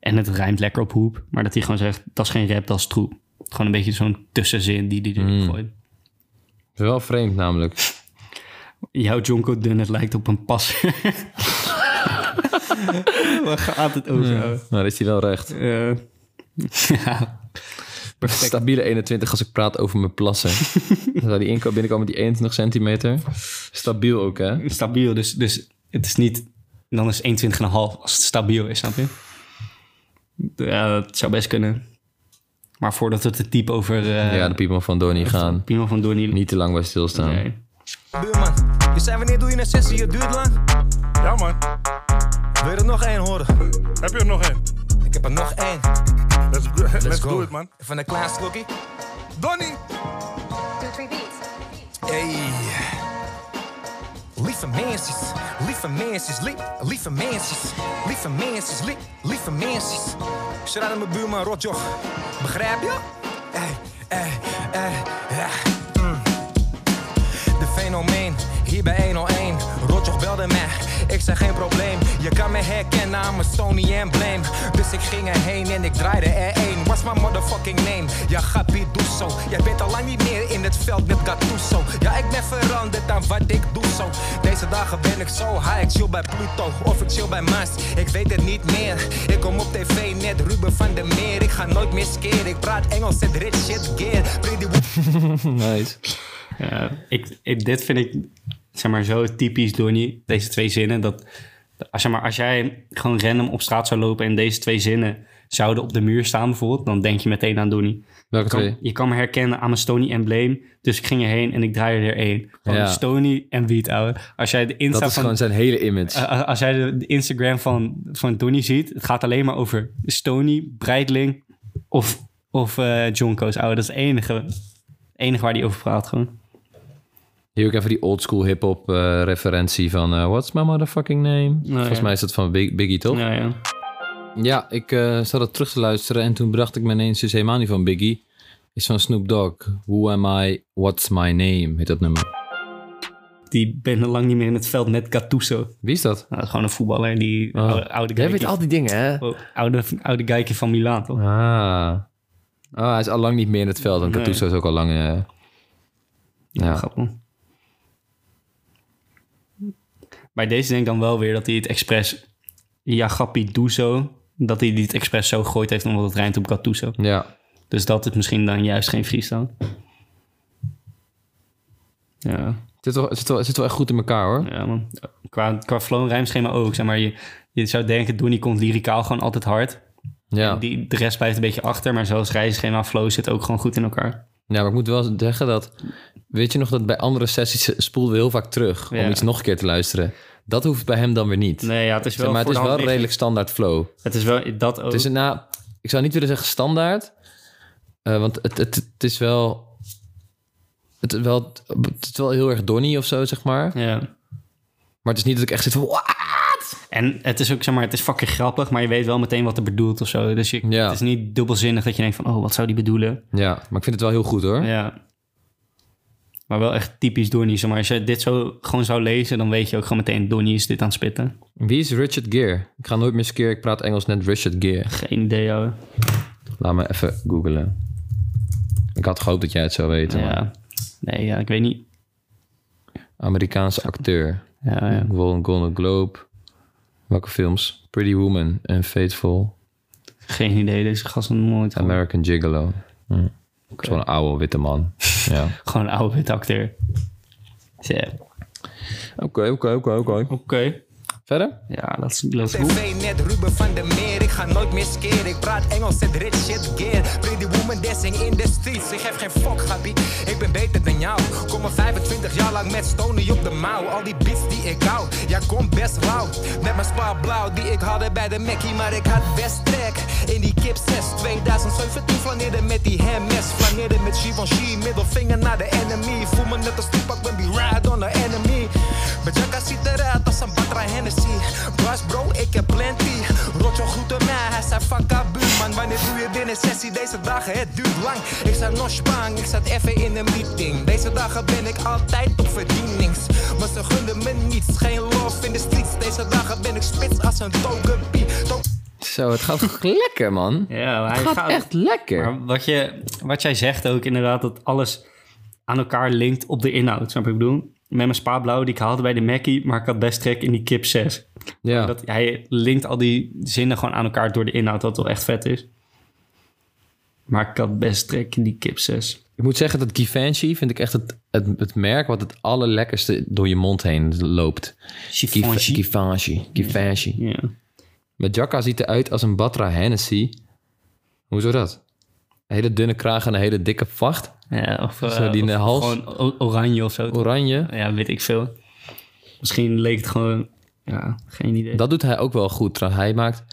En het rijmt lekker op hoep. Maar dat hij gewoon zegt, dat is geen rap, dat is troep. Gewoon een beetje zo'n tussenzin die hij erin Mm. gooit. Wel vreemd namelijk. Jouw Jonko Dun, het lijkt op een passer. Waar gaat het over? Nou, dat is hij wel recht. Ja. Stabiele 21 als ik praat over mijn plassen. Dan zou die inkoop binnenkomen met die 21 centimeter. Stabiel ook, hè? Stabiel, dus, dus het is niet... Dan is het 21,5 als het stabiel is, snap je? Ja, dat zou best kunnen. Maar voordat we te diep over... eh ja, de people van Donnie gaan. Pino van Donnie... Niet te lang bij stilstaan. Nee. Buurman, je zei wanneer doe je een sessie? Het duurt lang. Ja, man. Wil je er nog één horen? Heb je er nog één? Ik heb er nog één. Let's, go, let's, Let's go. do it, man. Even een klein slokje. Donnie! Two, three beats. Hey. Lieve mensjes, lieve mensjes, li lieve mensjes, lieve mensjes, li lieve mensjes. Shout out aan mijn buurman Rotjoch. Begrijp je? Hey, hey, hey, ja. Hier bij 101. Rotjoch belde mij, ik zei geen probleem. Je kan me herkennen aan mijn Sony embleem. Dus ik ging erheen en ik draaide er één. What's my motherfucking name? Ja, Gabi, doe zo. Jij bent al lang niet meer in het veld met Gattuso. Ja, ik ben veranderd aan wat ik doe zo. Deze dagen ben ik zo high, ik chill bij Pluto of ik chill bij Mars. Ik weet het niet meer. Ik kom op tv net Ruben van der Meer. Ik ga nooit meer skeren. Ik praat Engels en rich shit gear. Pretty Nice. Ja, ik, ik- dit vind ik zeg maar, zo typisch Donnie, deze twee zinnen. Dat, als, zeg maar, als jij gewoon random op straat zou lopen en deze twee zinnen zouden op de muur staan bijvoorbeeld, dan denk je meteen aan Donnie. Welke Kan- twee? je kan me herkennen aan mijn Stony embleem. Dus ik ging erheen en ik draaide er één. Gewoon Ja. Stony en Wiet, ouwe. Als jij de Insta Dat is van... gewoon zijn hele image. eh, als jij de, de Instagram van, van Donnie ziet, het gaat alleen maar over Stony, Breitling of, of eh Jonko's, ouwe. Dat is het enige, enige waar hij over praat gewoon. Hier ook even die oldschool hip-hop eh, referentie van eh, What's my motherfucking name? Volgens ja. mij is dat van Big- Biggie, toch? Ja, Ja, ja. ik eh zat dat terug te luisteren en toen bracht ik me ineens dus helemaal niet van Biggie. Is van Snoop Dogg. Who am I? What's my name? Heet dat nummer. Die ben al lang niet meer in het veld met Gattuso. Wie is dat? Nou, dat is gewoon een voetballer, die Oh. oude, oude Jij weet al die dingen, hè? oh, oude, oude geitje van Milaan, toch? Ah. Oh, hij is al lang niet meer in het veld. Want Nee. Gattuso is ook al lang... eh, ja. Grappig. Bij deze denk ik dan wel weer dat hij het expres... Ja, grappie, doe zo. Dat hij dit expres zo gegooid heeft omdat het rijmt op Gattuso. ja. Dus dat is misschien dan juist geen freestyle. Ja, Het zit, wel, het, zit wel, het zit wel echt goed in elkaar, hoor. ja man. Qua, qua flow en rijmschema ook. Zeg maar, je, je zou denken, Donnie komt lyricaal gewoon altijd hard. Ja. Die, de rest blijft een beetje achter. Maar zoals rijmschema flow zit ook gewoon goed in elkaar. Ja, maar ik moet wel zeggen dat... Weet je nog dat bij andere sessies spoelden we heel vaak terug... om iets nog een keer te luisteren. Dat hoeft bij hem dan weer niet. Nee, ja, het is wel Zeg maar het is wel redelijk standaard flow. Het is wel dat ook. Het is nou, ik zou niet willen zeggen standaard. eh, want het, het, het is wel... Het is wel, het is wel heel erg donny of zo, zeg maar. Ja. Maar het is niet dat ik echt zit van... En het is ook, zeg maar, het is fucking grappig, maar je weet wel meteen wat er bedoelt of zo. Dus je, Ja. het is niet dubbelzinnig dat je denkt van, oh, wat zou die bedoelen? Ja, maar ik vind het wel heel goed hoor. Ja. Maar wel echt typisch Donnie. Zeg maar, als je dit zo gewoon zou lezen, dan weet je ook gewoon meteen, Donnie is dit aan het spitten. Wie is Richard Gere? Ik ga nooit meer skeer. Ik praat Engels net Richard Gere. Geen idee, hoor. Laat me even googlen. Ik had gehoopt dat jij het zou weten. maar- Ja. Nee, ja, ik weet niet. Amerikaanse acteur. Ja, ja. Golden Globe. Welke films? Pretty Woman en Faithful. Geen idee, deze gast nooit gehoord. American Gigolo. Hm. Zo'n oude witte man. ja. Gewoon een oude witte acteur. Oké, oké, oké, oké. Oké. Verder? Ja, dat is, dat is goed. TV net Ruben van der Meer, ik ga nooit meer skeren. Ik praat Engels, zet rich shit gear. Pretty woman dancing in the streets, ik geef geen fuck, gabi. Ik ben beter dan jou. Kom al 25 jaar lang met Stony op de mouw. Al die beats die ik hou, ja kom best rauw. Met mijn spa blauw die ik hadde bij de Mackie, maar ik had best trek. In die kip 6 2017 flaneerde met die MS. Flaneerde met Givenchy, middelvinger naar de enemy. Voel me net als Tupac when we ride on the enemy. Mijn jacka ziet eruit als een Batra Hennessy. Bras bro, ik heb plenty. Rotjo groette mij, hij zei fuck up buurman. Wanneer doe je binnen sessie? Deze dagen, het duurt lang. Ik zat nog spang, ik zat even in een meeting. Deze dagen ben ik altijd op verdienings. Maar ze gunden me niets, geen love in de streets. Deze dagen ben ik spits als een togepie. To- Zo, het gaat toch lekker, man? Ja, Het hij gaat gaat echt lekker. Maar wat, je, wat jij zegt ook inderdaad, dat alles aan elkaar linkt op de inhoud. Snap je wat ik bedoel? Met mijn spaarblauw die ik haalde bij de Mackie, maar ik had best trek in die kip 6. Ja. Dat, hij linkt al die zinnen gewoon aan elkaar door de inhoud, wat wel echt vet is. Maar ik had best trek in die kip 6. Ik moet zeggen dat Givenchy vind ik echt het, het, het merk wat het allerlekkerste door je mond heen loopt. Givenchy. Givenchy. Givenchy. Ja. Mijn jacka ziet eruit als een Batra Hennessy. Hoezo dat? Een hele dunne kraag en een hele dikke vacht. Ja, of, Zo, eh, die of hals. gewoon oranje of zo. Oranje. Ja, weet ik veel. Misschien leek het gewoon... Ja, geen idee. Dat doet hij ook wel goed. trouwens. Hij maakt...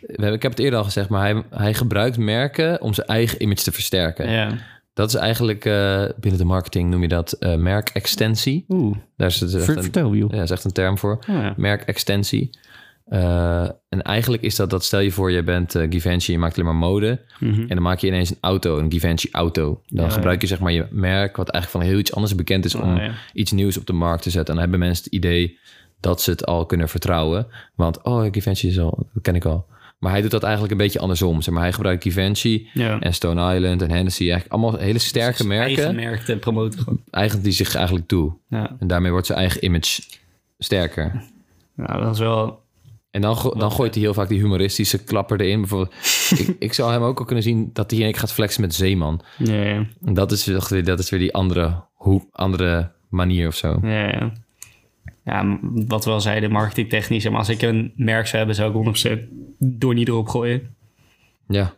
we hebben- Ik heb het eerder al gezegd, maar hij, hij gebruikt merken om zijn eigen image te versterken. Ja. Dat is eigenlijk, eh, binnen de marketing noem je dat eh, merkextensie. Oeh. Daar is het echt Ver- een, vertel, joh. ja, is echt een term voor. Oh, ja. Merkextensie. Eh, en eigenlijk is dat, dat stel je voor, je bent eh, Givenchy, je maakt alleen maar mode. En dan maak je ineens een auto, een Givenchy auto. Dan Ja, gebruik je zeg maar je merk, wat eigenlijk van heel iets anders bekend is, om Oh, ja. iets nieuws op de markt te zetten. En dan hebben mensen het idee dat ze het al kunnen vertrouwen. Want, oh, Givenchy is al, dat ken ik al. Maar hij doet dat eigenlijk een beetje andersom. Zeg maar, hij gebruikt Givenchy Ja. en Stone Island en Hennessy. Eigenlijk allemaal hele sterke merken. Eigen merk te promoten gewoon. Eigenlijk die zich eigenlijk toe. En daarmee wordt zijn eigen image sterker. ja, dat is wel... En dan, go- dan gooit hij heel vaak die humoristische klapper erin. Bijvoorbeeld, ik, ik zou hem ook al kunnen zien dat hij één keer gaat flexen met Zeeman. Ja, ja. En dat is, weer- dat is weer die andere, hoe, andere manier of zo. Ja, ja. Ja, wat we al zeiden, marketingtechnisch. Maar als ik een merk zou hebben, zou ik 100% door niet erop gooien. Ja.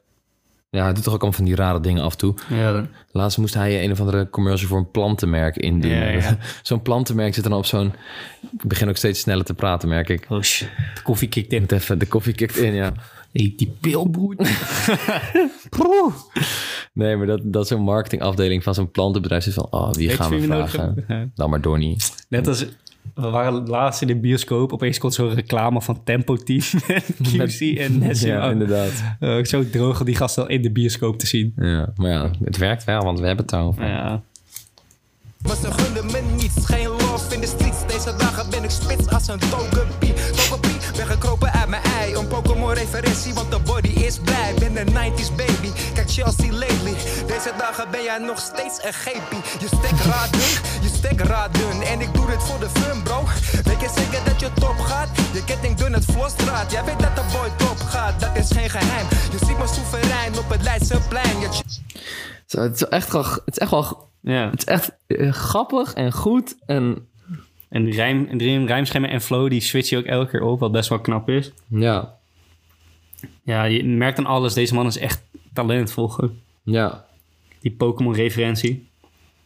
Ja, hij doet toch ook allemaal van die rare dingen af en toe. Ja, dan- Laatst moest hij een of andere commercial voor een plantenmerk indienen. Ja, ja. Zo'n plantenmerk zit dan op zo'n... Ik begin ook steeds sneller te praten, merk ik. oh shit, de koffie kikt in. Even, de koffie kikt in, ja. Hey, die pilbroed. Nee, maar dat, dat zo'n marketingafdeling van zo'n plantenbedrijf is van... Oh, wie Weet gaan we vragen? Dan maar Donnie. Net als... We waren laatst in de bioscoop. Opeens komt zo'n reclame van Tempo Team. QC en Nessie. Ja, inderdaad. Uh, zo droog om die gasten al in de bioscoop te zien. Ja, maar ja, het werkt wel, want we hebben het over. Ja. Maar ze gunden me niets, geen love in de streets. Deze dagen ben ik spits als een togepie. Togepie, ben gekropen uit mijn ei. Een Pokémon referentie, want de is blij. Ben een 90s baby, kijk Chelsea lately. Deze dagen ben jij nog steeds een gapie. Je stek raar dun, je stek raar dun. En ik doe dit voor de fun, bro. Weet je zeker dat je top gaat? Je ketting dun, het vlosdraad. Jij weet dat de boy top gaat, dat is geen geheim. Je ziet me soeverein op het Leidseplein. Je Zo, Het is echt wel, het is echt wel, ja. het is echt eh, grappig en goed en En die rijm, rijmschema en flow, die switch je ook elke keer op. Wat best wel knap is. ja, Ja, je merkt aan alles. Deze man is echt talentvol. ja, Die Pokémon-referentie.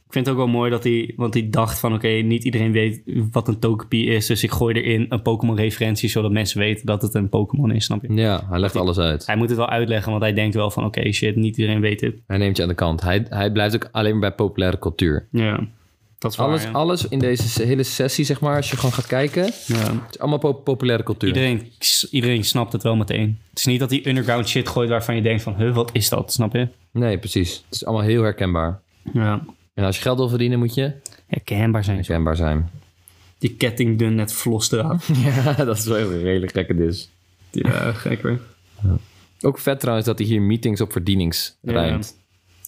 Ik vind het ook wel mooi dat hij, want hij dacht van oké, niet iedereen weet wat een Togepi is. Dus ik gooi erin een Pokémon referentie, zodat mensen weten dat het een Pokémon is, snap je? Ja, hij legt alles uit. Hij moet het wel uitleggen, want hij denkt wel van oké, shit, niet iedereen weet het. Hij neemt je aan de kant. Hij, hij blijft ook alleen maar bij populaire cultuur. Ja, dat is waar, Alles, ja. alles in deze hele sessie, zeg maar, als je gewoon gaat kijken, het Ja. is allemaal pop- populaire cultuur. Iedereen, iedereen snapt het wel meteen. Het is niet dat hij underground shit gooit waarvan je denkt van, huh, wat is dat, snap je? Nee, precies. Het is allemaal heel herkenbaar. Ja, En als je geld wil verdienen, moet je herkenbaar zijn. herkenbaar zijn. Die ketting dun net vlos eraan. Ja, dat is wel een hele gekke dis. Ja, gek hoor. Ook vet trouwens dat hij hier meetings op verdienings Ja.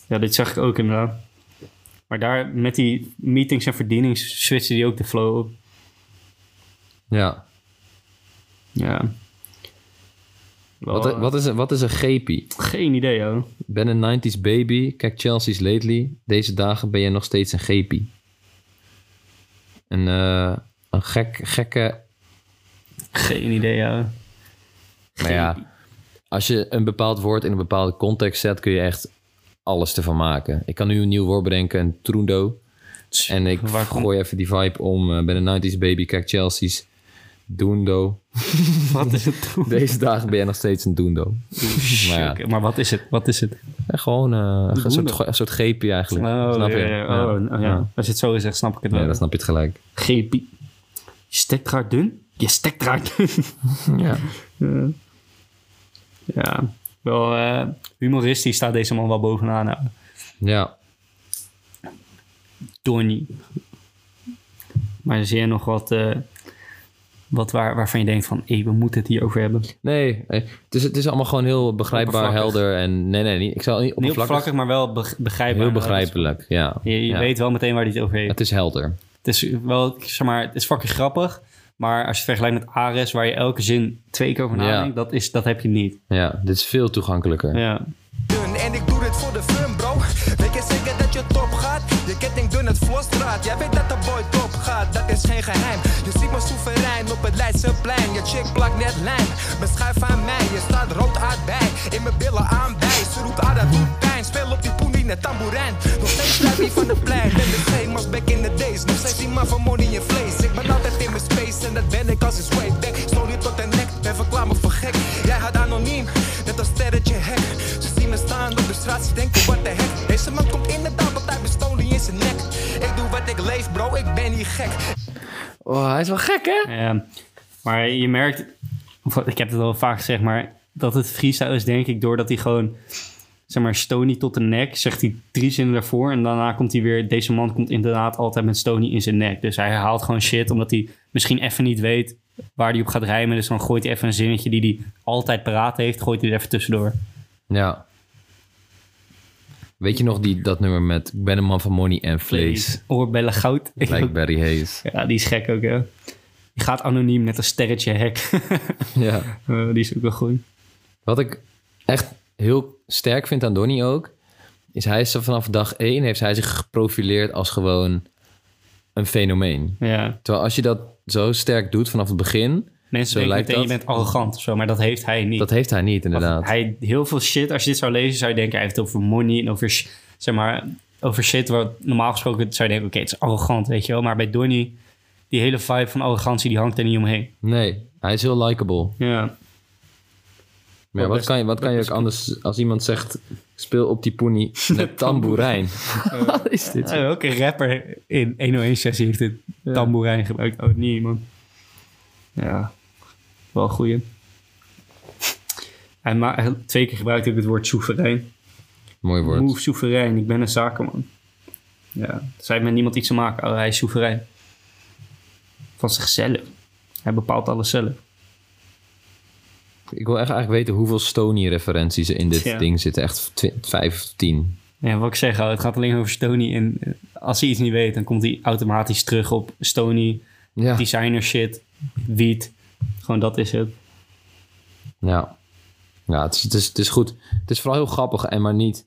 Ja, dit zag ik ook inderdaad. Maar daar met die meetings en verdienings switchte die ook de flow op. Ja. Ja. Wel, Wat, wat, is, een- wat is een gepie? Geen idee, joh. Ben een 90s baby. Kijk Chelsea's lately. Deze dagen ben je nog steeds een gepie. Een, eh, een gek, gekke... Geen idee, joh. Maar ja, als je een bepaald woord in een bepaalde context zet... kun je echt alles ervan maken. Ik kan nu een nieuw woord bedenken, een trundo. En ik Waar gooi even die vibe om. eh, ben een 90s baby. Kijk Chelsea's doendo. Wat is het? Deze dagen ben je nog steeds een doendo. maar ja, maar wat is het? Wat is het? Ja, gewoon eh, een, soort, een soort eigenlijk. Oh, snap ja, je? ja, oh, oh, ja. Als je het zo zegt, snap ik het wel. Ja, dan snap je het gelijk. GP. Je stekt raar dun? Je stekt raar dun. Ja. ja, wel eh, humoristisch staat deze man wel bovenaan. Nou. ja. Donnie. Maar zie je nog wat, eh, wat waar, waarvan je denkt van... Hé, we moeten het hier over hebben. Nee, eh, het is, het is allemaal gewoon heel begrijpbaar, helder. En nee, nee, niet, ik zal niet oppervlakkig. maar wel beg- begrijpbaar. heel begrijpelijk, ja. Je, je Ja. weet wel meteen waar hij het over heeft. Het is helder. Het is wel, zeg maar, het is fucking grappig. Maar als je het vergelijkt met Ares, waar je elke zin twee keer over Ja. nadenkt, dat, is, dat heb je niet. Ja, dit is veel toegankelijker. Ja. dun en ik doe dit voor de fun, bro. Weet je zeker dat je top gaat? Je ketting dun, het vlosstraat. Jij weet dat de boy top gaat, dat is geen geheim. Je ziet me soeverein op het Leidseplein. Je chick plakt net lijm. Beschuif aan mij, je staat rood uit bij. In mijn billen aan bij. Ze roept ah, dat doet pijn. Speel op die poenie net tamboerijn. Nog steeds blijf ik van de plein. Ben de same als back in the days. Nog steeds die man van money in vlees. Ik ben altijd in mijn space en dat ben ik als is way back. Story tot de nek en verklaar me voor gek. Jij had anoniem, net als sterretje hek. Ze zien me staan op de straat, ze denken wat de heck. Deze man komt inderdaad altijd met in zijn nek. Ik doe wat ik leef, bro, ik ben niet gek. Oh, hij is wel gek, hè? Ja, maar je merkt, of ik heb het al vaak gezegd, maar dat het freestyle is, denk ik, doordat hij gewoon, zeg maar, Stony tot de nek, zegt hij drie zinnen daarvoor. En daarna komt hij weer, deze man komt inderdaad altijd met Stony in zijn nek. Dus hij herhaalt gewoon shit, omdat hij misschien even niet weet waar hij op gaat rijmen. Dus dan gooit hij even een zinnetje die hij altijd paraat heeft, gooit hij er even tussendoor. Ja. Weet je nog die, dat nummer met Ik ben een man van money en vlees? Oorbellen goud. Blackberry Hayes. Ja, die is gek ook, hè. Die gaat anoniem met een sterretje hek. Ja. Eh, die is ook wel goed. Wat ik echt heel sterk vind aan Donnie ook, is hij is vanaf dag één heeft hij zich geprofileerd als gewoon een fenomeen. Ja. Terwijl als je dat zo sterk doet vanaf het begin, Mensen Zo denken lijkt meteen, je bent arrogant of zo, maar dat heeft hij niet. dat heeft hij niet inderdaad. Hij, heel veel shit, als je dit zou lezen, zou je denken, hij heeft het over money en over, zeg maar, over shit wat normaal gesproken zou je denken, oké, het is arrogant, weet je wel. Maar bij Donnie, die hele vibe van arrogantie, die hangt er niet omheen. Nee, hij is heel likable. Ja. Maar ja, wat kan je, wat kan je ook anders als iemand zegt, speel op die poenie met tamboerijn. wat is dit? Eh, welke rapper in 101-sessie heeft dit tamboerijn gebruikt? Oh, niet, man. Ja, wel een goeie. Ma- twee keer gebruikt ook het woord soeverein. Mooi woord. Move soeverein, ik ben een zakenman. Ja, hij heeft met niemand iets te maken. Oh, hij is soeverein. Van zichzelf. Hij bepaalt alles zelf. Ik wil echt eigenlijk weten hoeveel Stony-referenties er in dit Ja. ding zitten. Echt vijf of tien. Ja, wat ik zeg, oh, het gaat alleen over Stony. En eh, als hij iets niet weet, dan komt hij automatisch terug op Stony, Ja. designer shit, wiet. Gewoon dat is het. Ja, ja het, is, het, is, het is goed. Het is vooral heel grappig en maar niet...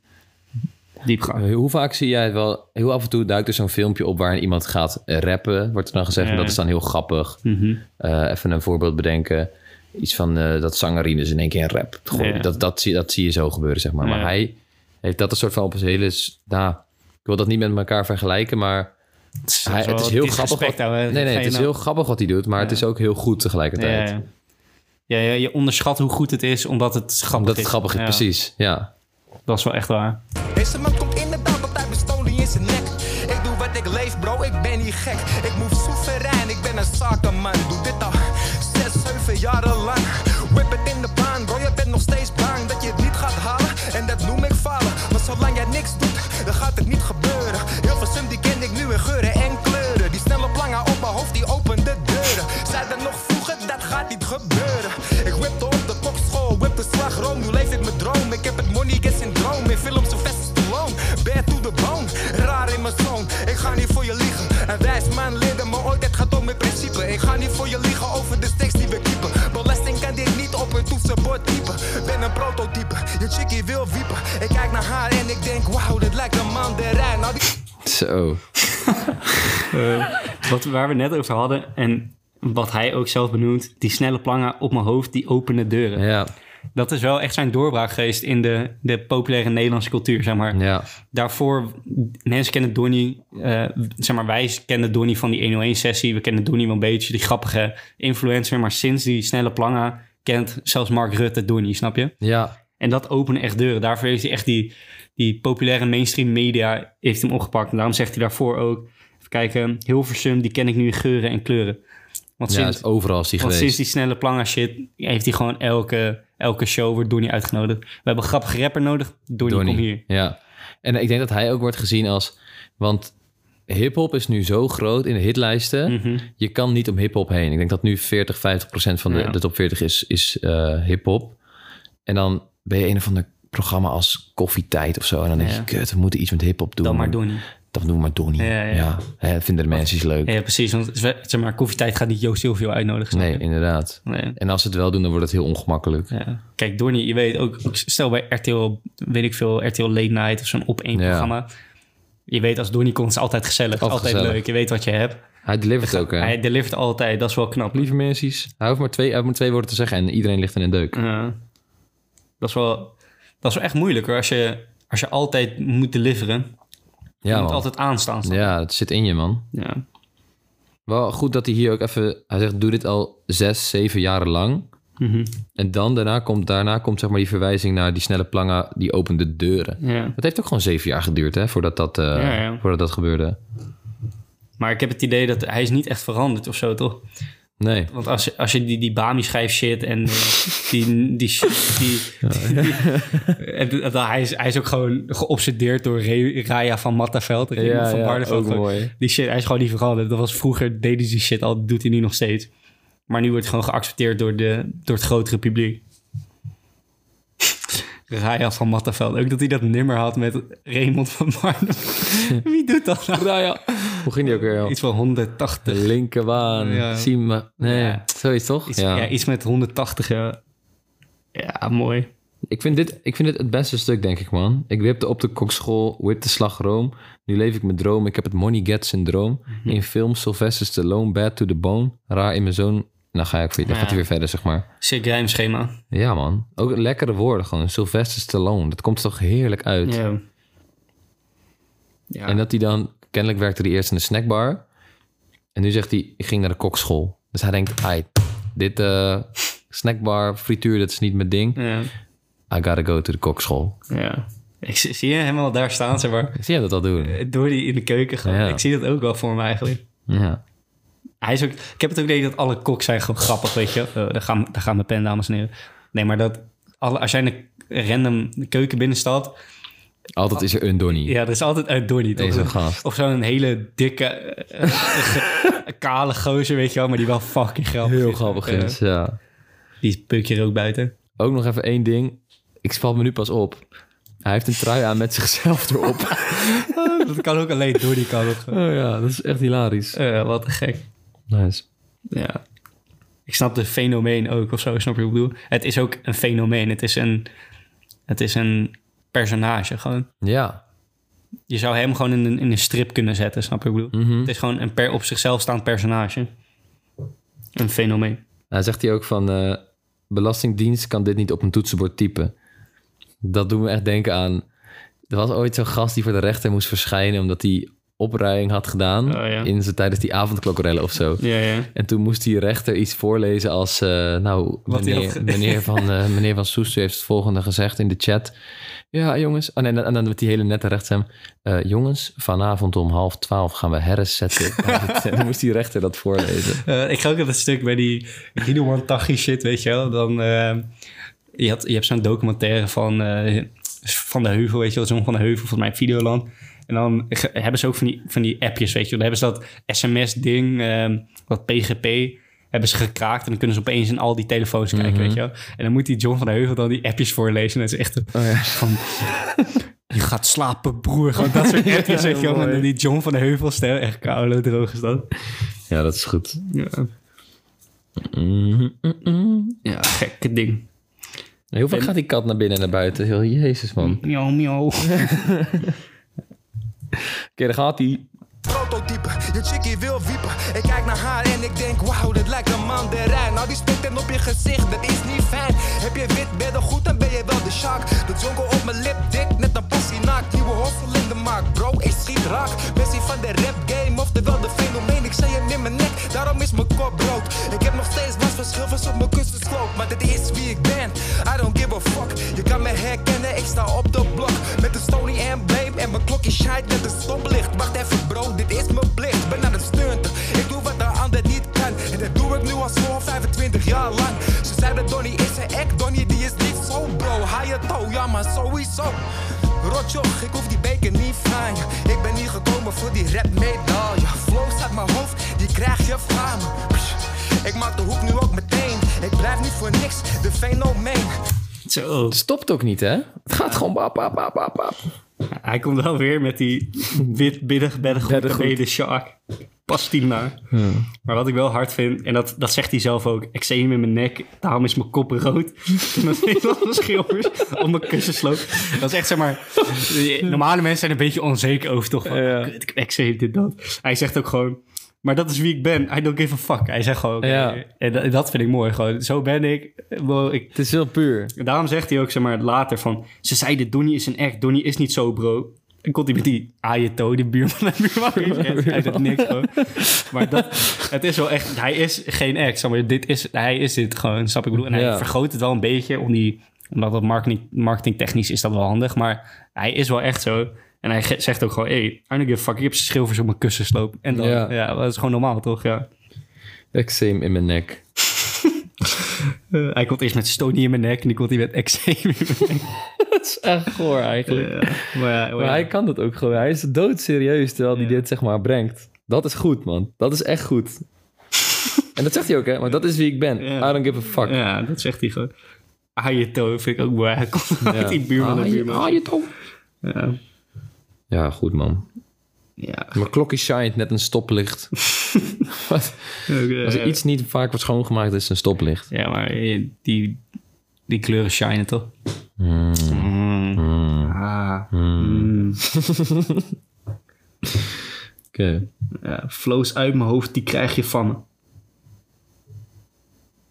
Diepgang. Hoe vaak zie jij het wel... Heel af en toe duikt er zo'n filmpje op waarin iemand gaat rappen. Wordt er dan gezegd. Ja. dat is dan heel grappig. Mhm. Eh, even een voorbeeld bedenken. Iets van eh, dat zangerines in één keer een rap. Ja. Dat, dat, zie, dat zie je zo gebeuren, zeg maar. Maar hij heeft dat een soort van op zijn hele... Nou, Ik wil dat niet met elkaar vergelijken, maar Het is, hij, het is heel grappig. Wat, nee, nee, het is nou- heel grappig wat hij doet, maar het is ook heel goed tegelijkertijd. Ja, ja. Ja, ja, je onderschat hoe goed het is omdat het grappig Omdat is. het grappig is, Ja, precies. Ja. Dat is wel echt waar. Deze man komt inderdaad altijd met stolie in zijn nek. Ik doe wat ik leef, bro, ik ben niet gek. Ik move soeverein, ik ben een zakenman. Doe dit al zes, zeven jaren lang. Whip het in de baan, bro, je bent nog steeds bang dat je het niet gaat halen. En dat noem wil wiepen. Ik kijk naar haar en ik denk, wauw, dit lijkt een mandarijn. Nou, die... Zo. Wat, waar we net over hadden en wat hij ook zelf benoemt, die snelle plangen op mijn hoofd, die openen deuren. Ja. Dat is wel echt zijn doorbraak geweest in de, de populaire Nederlandse cultuur, zeg maar. Ja. Daarvoor, mensen kennen Donnie, eh, zeg maar, wij kennen Donnie van die 101-sessie. We kennen Donnie wel een beetje, die grappige influencer. Maar sinds die snelle plangen kent zelfs Mark Rutte Donnie, snap je? Ja. En dat opende echt deuren. Daarvoor heeft hij echt die, die populaire mainstream media heeft hem opgepakt. En daarom zegt hij daarvoor ook... Even kijken, Hilversum, die ken ik nu in geuren en kleuren. Want Ja, sinds, is overal is die want geweest. sinds die snelle plangen shit... heeft hij gewoon elke, elke show wordt Donnie uitgenodigd. We hebben een grappige rapper nodig. Donnie, Donnie. kom hier. Ja. En ik denk dat hij ook wordt gezien als... Want hip-hop is nu zo groot in de hitlijsten. Mhm. Je kan niet om hip-hop heen. Ik denk dat nu 40, 50 procent van de, Ja. de top 40 is, is eh, hip-hop. En dan ben je een of ander programma als Koffietijd of zo. En dan denk je, kut, we moeten iets met hip-hop doen. Dan maar Donnie. Dan doen we maar Donnie. Ja, Ja, ja. Hè, vinden de mensen iets leuk. Ja, precies. Want zeg maar, koffietijd gaat niet Joost Silvio uitnodigen. Nee, inderdaad. Nee. En als ze het wel doen, dan wordt het heel ongemakkelijk. Ja. Kijk, Donnie, je weet ook, stel bij RTL, weet ik veel, RTL Late Night of zo'n op één Ja. programma. Je weet als Donnie komt, is het altijd gezellig, Altijd altijd gezellig. leuk. Je weet wat je hebt. Hij delivert ook, hè? Hij delivert altijd, dat is wel knap. Lieve mensen, hij hoeft maar twee, hij hoeft maar twee woorden te zeggen en iedereen ligt in een deuk. Ja. Dat, is wel, dat is wel echt moeilijk hoor, als je, als je altijd moet deliveren. Je Ja, moet man. altijd aanstaan. je? Ja, het zit in je, man. Ja. Wel goed dat hij hier ook even... Hij zegt, doe dit al zes, zeven jaren lang. Mhm. En dan daarna komt, daarna komt zeg maar die verwijzing naar die snelle plangen... die opende deuren. ja. Het heeft ook gewoon zeven jaar geduurd, hè? Voordat dat, eh, Ja, ja. Voordat dat gebeurde. Maar ik heb het idee dat hij is niet echt veranderd of zo, toch? Nee. Want als, je- als je die, die Bami-schijf shit en eh, die... die, shit- die, en hij, is, hij is ook gewoon geobsedeerd door Raya van Mattaveld. Raymond van mooi. Die shit, hij is gewoon niet veranderd. Dat was vroeger, hij die shit al, doet hij nu nog steeds. Maar nu wordt hij gewoon geaccepteerd door, de, door het grotere publiek. Raya van Mattaveld. Ook dat hij dat nummer had met Raymond van Barneveld. Wie doet dat nou? Raya. Hoe ging die ook weer, joh? Iets van 180. De linkerbaan. Ja. Zie me. Nee, Ja. zoiets toch? Iets, ja. iets met 180, ja. Ja, mooi. Ik vind, dit, ik vind dit het beste stuk, denk ik, man. Ik wipte op de kokschool, whip de slagroom. Nu leef ik mijn droom. Ik heb het money get syndroom. Mhm. In film Sylvester Stallone, bad to the bone. Raar in mijn zoon. Nou ga ik je. Dan gaat hij weer verder, zeg maar. Sick rijmschema. Ja, man. Ook lekkere woorden gewoon. Sylvester Stallone. Dat komt toch heerlijk uit. Ja. Ja. En dat hij dan... Kennelijk werkte hij eerst in de snackbar. En nu zegt hij, ik ging naar de kokschool. Dus hij denkt, ai, dit eh, snackbar, frituur, dat is niet mijn ding. ja. I gotta go to de kokschool. ja. Ik zie, zie je hem al daar staan, zeg maar. Zie je dat al doen? Door die in de keuken gaan. Ja. Ik zie dat ook wel voor me eigenlijk. Ja. Hij is ook, ik heb het ook idee dat alle koks zijn gewoon grappig, weet je. Uh, daar, gaan, daar gaan mijn pen, dames en heren. Nee, maar dat alle, als jij een random keuken binnenstapt... Altijd is er een Donnie. Ja, er is altijd die. Deze Of, gast. of zo'n hele dikke, eh, eh, kale gozer, weet je wel. Maar die wel fucking grappig Heel grappig Ja. is, ja. Die puk je er ook buiten. Ook nog even één ding. Ik valt me nu pas op. Hij heeft een trui aan met zichzelf erop. dat kan ook alleen door die kan het. Oh ja, dat is echt hilarisch. Eh, wat een gek. Nice. Ja. Ik snap de fenomeen ook of zo, snap je wat ik bedoel? Het is ook een fenomeen. Het is een, het is een personage gewoon. Ja. Je zou hem gewoon in een, in een strip kunnen zetten, snap je ik bedoel? Mhm. Het is gewoon een per, op zichzelf staand personage. Een fenomeen. Nou zegt hij ook van... eh, Belastingdienst kan dit niet op een toetsenbord typen. Dat doet me echt denken aan... Er was ooit zo'n gast die voor de rechter moest verschijnen... omdat hij opruiing had gedaan Oh, ja. in zijn, tijdens die avondklokrellen of zo. Ja, ja. En toen moest die rechter iets voorlezen als... eh, nou, Wat meneer, meneer, van, eh, meneer van Soest heeft het volgende gezegd in de chat. Ja, jongens. Oh, nee, en dan met die hele nette rechtstem. Eh, jongens, vanavond om half twaalf gaan we Harris zetten. en dan moest die rechter dat voorlezen. Eh, ik ga ook dat stuk bij die Hidewan Tachi shit, weet je wel. Dan, je, had, je hebt zo'n documentaire van eh, Van de Heuvel, weet je wel. John van de Heuvel, volgens mij Videoland. En dan hebben ze ook van die, van die appjes, weet je wel. Dan hebben ze dat sms-ding, dat PGP, hebben ze gekraakt. En dan kunnen ze opeens in al die telefoons kijken, weet je wel. En dan moet die John van de Heuvel dan die appjes voorlezen. En dat is echt een- van... Je gaat slapen, broer. Gewoon dat soort appjes, weet je. En die John van de Heuvel stel, echt koude droog is dat. Ja, dat is goed. Ja. Mhm, mhm. Ja, gekke ding. Heel vaak gaat die kat naar binnen en naar buiten. Heel, jezus, man. Oké, Miauw, miauw. daar gaat hij. Prototype, je chickie wil wiepen. Ik kijk naar haar en ik denk, wauw, dit lijkt een mandarijn. Nou, die spit en op je gezicht, dat is niet fijn. Heb je wit, ben je goed, dan ben je wel de shark. De jonkel op mijn lip, dik, net een passie naakt. Nieuwe hossel in de markt, bro, ik schiet raak. Bessie van de rap game, oftewel de fenomeen. Ik zei hem in mijn nek, daarom is mijn kop brood. Ik heb nog steeds wat verschilvers op mijn kussensloop. Maar dit is wie ik ben, I don't give a fuck. Je kan me herkennen, ik sta op de blok. Met een Stony embleem en mijn klokje shine met een stoplicht. Wacht even bro, dit is mijn plicht. Ben aan het stunten, ik doe wat de ander niet kan. En dat doe ik nu al zo'n 25 jaar lang. Ze zeiden Donnie is een act, Donnie die is niet zo bro. Je toe, ja maar sowieso. Rotjoch, ik hoef die beker niet van je. Ik ben niet gekomen voor die rap medaille. Flows uit mijn hoofd, die krijg je van me. Ik maak de hoek nu ook meteen. Ik blijf niet voor niks, de fenomeen. Zo. Het stopt ook niet, hè? Het gaat gewoon bap, bap, bap, bap, bap. Hij komt wel weer met die wit Beddengoed. gebeden shark. Past die naar. Maar wat ik wel hard vind, en dat, dat zegt hij zelf ook. Ik zie hem in mijn nek, daarom is mijn kop rood. en zie je wel een schilfers op mijn kussensloop. Dat is echt, zeg maar... Normale mensen zijn een beetje onzeker over toch van... Ja. kut, Ik dit, dat. Hij zegt ook gewoon... Maar dat is wie ik ben. I don't give a fuck. Hij zegt gewoon... Ja. En dat, dat vind ik mooi. Gewoon, zo ben ik. Wow, ik Het is heel puur. Daarom zegt hij ook, zeg maar, later van... Ze zeiden, Donnie is een act. Donnie is niet zo, bro. En komt hij met die Ajeto, die buurman en buurman. Uit het niks gewoon. Maar dat, het is wel echt... Hij is geen zeg maar. Dit is, hij is dit gewoon, snap ik bedoel. En hij Ja. vergroot het wel een beetje. Om die, omdat dat marketing, marketingtechnisch is dat wel handig. Maar hij is wel echt zo. En hij zegt ook gewoon... Hey, I don't give a fuck. Ik heb schilfers op mijn kussensloop. En dan, Ja. ja. dat is gewoon normaal, toch? Ja. Eczeem in mijn nek. Eh, hij komt eerst met stonie in mijn nek. En die komt hij met eczeem in mijn nek. Dat is echt goor eigenlijk. Maar ja, Maar hij kan dat ook gewoon. Hij is doodserieus terwijl hij dit zeg maar brengt. Dat is goed, man. Dat is echt goed. en dat zegt hij ook, hè? Maar dat is wie ik ben. I don't give a fuck. Ja, dat zegt hij gewoon. Ajeto vind ik ook mooi. Hij komt uit die buurman en buurman. Ja. Ja, goed, man. Ja. Mijn klokje shined net een stoplicht. Wat? Als er iets niet vaak wordt schoongemaakt, is een stoplicht. Ja, maar eh, die, die kleuren shinen toch? Mm. Ah. Mm. Oké. Ja, flows uit mijn hoofd, die krijg je van me.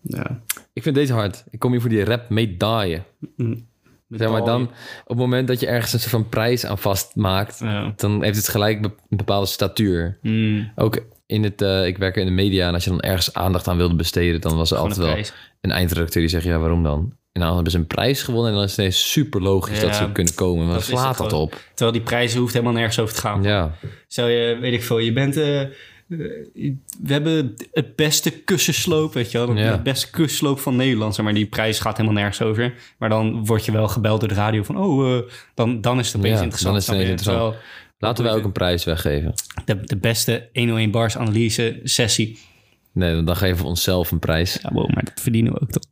Ja. Ik vind deze hard. Ik kom hier voor die rap medaille. Zeg maar dan, op het moment dat je ergens een soort van prijs aan vastmaakt, Ja. dan heeft het gelijk een bepaalde statuur. Mm. Ook in het, eh, ik werk in de media en als je dan ergens aandacht aan wilde besteden, dan was er altijd wel prijs. een eindredacteur die zegt, ja, waarom dan? En dan hebben ze een prijs gewonnen en dan is het ineens super logisch Ja, dat ze kunnen komen. Is slaat dat op? Terwijl die prijzen hoeft helemaal nergens over te gaan. Ja, Stel je, weet ik veel, je bent... eh, eh, we hebben het beste kussensloop, weet je wel. Ja. Het beste kussensloop van Nederland, zeg maar. Die prijs gaat helemaal nergens over. Maar dan word je wel gebeld door de radio van... Oh, dan, dan is het opeens Ja, interessant. dan is het snap je? ineens interessant. Terwijl laten wij ook een prijs weggeven. de, de beste 101 bars analyse sessie. Nee, dan geven we onszelf een prijs. Ja, wow, maar dat verdienen we ook toch?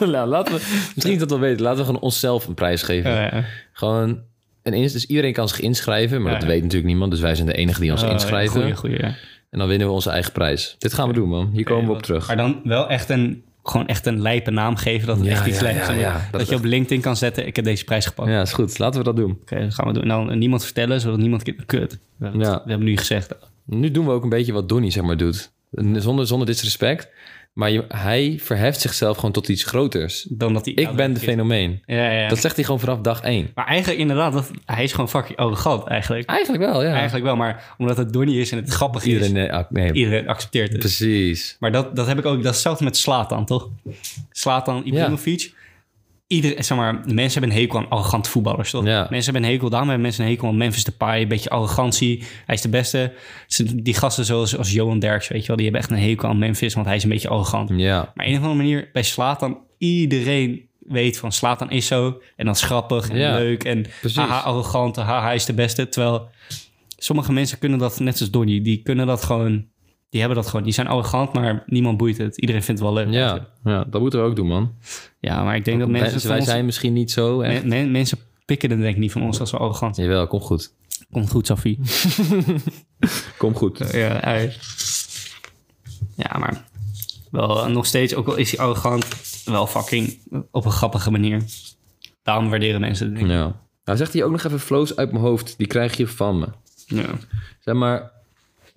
nou, laten we, misschien is dat wel weten, laten we gewoon onszelf een prijs geven. Ja, ja. Gewoon, en ins- dus iedereen kan zich inschrijven, maar Ja, dat weet natuurlijk niemand. Dus wij zijn de enige die ons Oh, inschrijven. Goeie, goeie, ja. En dan winnen we onze eigen prijs. Dit gaan we doen, man. Hier komen we op terug. Maar dan wel echt een, gewoon echt een lijpe naam geven. Dat het Ja, echt iets ja, lijkt. dat, Dat je op LinkedIn kan zetten, ik heb deze prijs gepakt. Ja, is goed. Laten we dat doen. Oké, dat gaan we doen. En dan niemand vertellen, zodat niemand... Kut. We hebben, we hebben nu gezegd. Nu doen we ook een beetje wat Donnie zeg maar doet. Zonder, zonder disrespect. Maar je, hij verheft zichzelf gewoon tot iets groters. Dan dat hij Ik ben de fenomeen. Ja, ja. Dat zegt hij gewoon vanaf dag één. Maar eigenlijk inderdaad, dat, hij is gewoon fucking arrogant eigenlijk. Eigenlijk wel, ja. Eigenlijk wel, maar omdat het Donnie is en het grappig Iedereen, is, nee, ah, nee, iedereen accepteert het. precies. Maar dat, dat heb ik ook, dat is hetzelfde met Slatan, toch? Slatan, Ibrahimovic. Iedereen, zeg maar, mensen hebben een hekel aan arrogante voetballers, toch? Ja. Mensen hebben een hekel, daarom hebben mensen een hekel aan Memphis Depay, een beetje arrogantie. Hij is de beste. Die gasten zoals als Johan Derks, weet je wel, die hebben echt een hekel aan Memphis, want hij is een beetje arrogant. Ja. Maar op een of andere manier, bij Slatan, iedereen weet van Slatan is zo. En dan is grappig en Ja, leuk en precies. haha arrogant, haha hij is de beste. Terwijl sommige mensen kunnen dat, net zoals Donnie, die kunnen dat gewoon, die hebben dat gewoon. Die zijn arrogant, maar niemand boeit het. Iedereen vindt het wel leuk. Ja, ja, dat moeten we ook doen, man. Ja, maar ik denk dat mensen... Wij ons- zijn misschien niet zo. Hè? men- men- mensen pikken het denk ik niet van ons als we arrogant zijn. Jawel, kom goed. Komt goed, Safie. Kom goed. ja, hij- ja, maar wel nog steeds, ook al is hij arrogant, wel fucking op een grappige manier. Daarom waarderen mensen het. Ja. Nou zegt hij ook nog even flows uit mijn hoofd. Die krijg je van me. Ja. Zeg maar,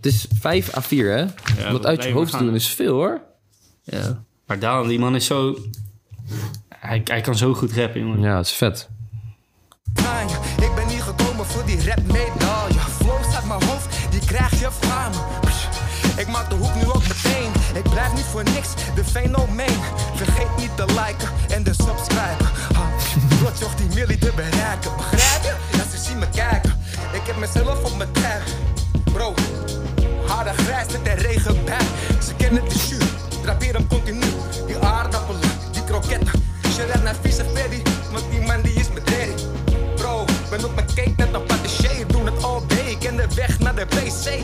het is 5 à 4, hè? Om dat uit je hoofd te doen is veel, hoor. ja. Maar daarom, die man is zo... Hij, hij kan zo goed rappen, jongen. Ja, het is vet. Ik ben hier gekomen voor die rap medaille. Flows uit mijn hoofd, die krijg je van Ik maak de hoek nu ook meteen. Ik blijf niet voor niks, de fenomeen. Vergeet niet te liken en te subscriben. Ha, Rotjoch die millie te bereiken. Begrijp je? Ja, ze zien me kijken. Ik heb mezelf op mijn tag. Harde grijs met de regen bij. Ze kennen de jus, drapeer hem continu. Die aardappelen, die kroketten. Shout naar vieze Freddy, want die man die is met ready. Bro, ben op mijn cake net een patissier. Doen het all day, ik ken de weg naar de PC.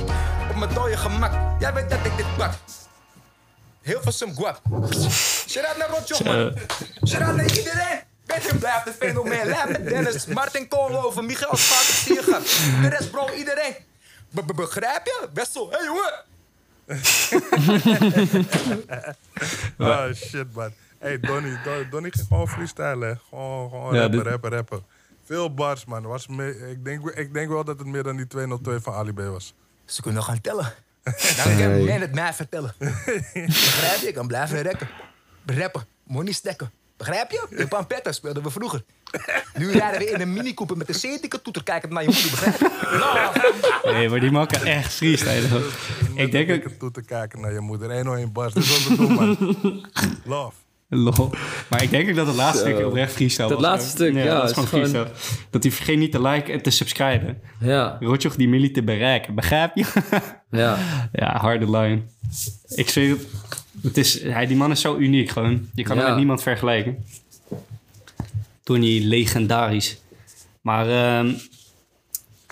Op mijn dode gemak, jij weet dat ik dit pak. Heel veel some guap. Shout naar Rotjoch, man. Shout naar iedereen. Benjamin blijft een fenomeen. Lijm met Dennis, Martin Koolhoven, Michael je gaan. De rest, bro, iedereen. Be- be- Begrijp je? Wessel, hé hey, jongen. Oh shit, man. Hey, Donnie, Don- Donnie ging gewoon freestylen. Gewoon, gewoon Ja, rappen, dit- rappen, rappen. Veel bars, man. Was me- ik, denk, ik denk wel dat het meer dan die 202 van Ali B was. Ze kunnen gaan tellen. Dan kan men het mij vertellen. Begrijp je? Ik kan blijven rekken. Rappen, money stekken. Begrijp je? De Pampetta speelden we vroeger. Nu rijden we in een mini Cooper met een zeetikke toeter kijkend naar je moeder. Begrijp je? Nee, maar die man kan echt freestylen. ik denk ook... ik toe te kijken naar je moeder. 101 bars. Dit is wat we doen, man. Love. Lol. Maar ik denk ook dat het laatste stukje oprecht freestyle Dat was. laatste stuk, ja, dat is gewoon gewoon- freestyle. Dat hij vergeet niet te liken en te subscriben. Ja, Rotjoch die millie te bereiken. Begrijp je? ja. ja, harde line. Ik zie het. het is, hij, die man is zo uniek gewoon. Je kan hem met niemand vergelijken. Tony legendarisch. Maar ehm,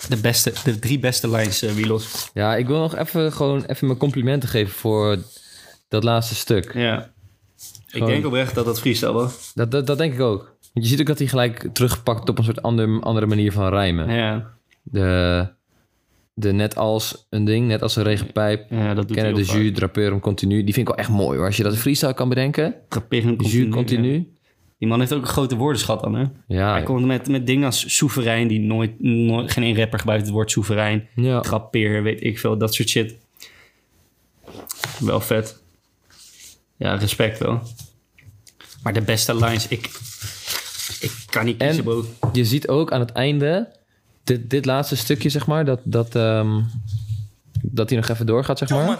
de, beste, de drie beste lines, Wielos. Ja, ik wil nog even, gewoon even mijn complimenten geven voor dat laatste stuk. Ja. Ik denk oprecht dat dat freestyle was. Dat, dat, dat denk ik ook. Want je ziet ook dat hij gelijk teruggepakt op een soort ander, andere manier van rijmen. Ja, De, de net als een ding, net als een regenpijp. ja dat doet Kennen de jus, drapeer hem continu. Die vind ik wel echt mooi hoor. Als je dat freestyle kan bedenken. Jus continu, continu. ja. Die man heeft ook een grote woordenschat dan, hè? Ja, Hij komt met, met dingen als soeverein, die nooit, nooit... Geen één rapper gebruikt het woord soeverein. ja. Trappeer, weet ik veel, dat soort shit. Wel vet. Ja, respect wel. Maar de beste lines, ik... Ik kan niet kiezen, En- bro. je ziet ook aan het einde, dit, dit laatste stukje zeg maar, dat, dat, ehm, dat hij nog even doorgaat zeg maar.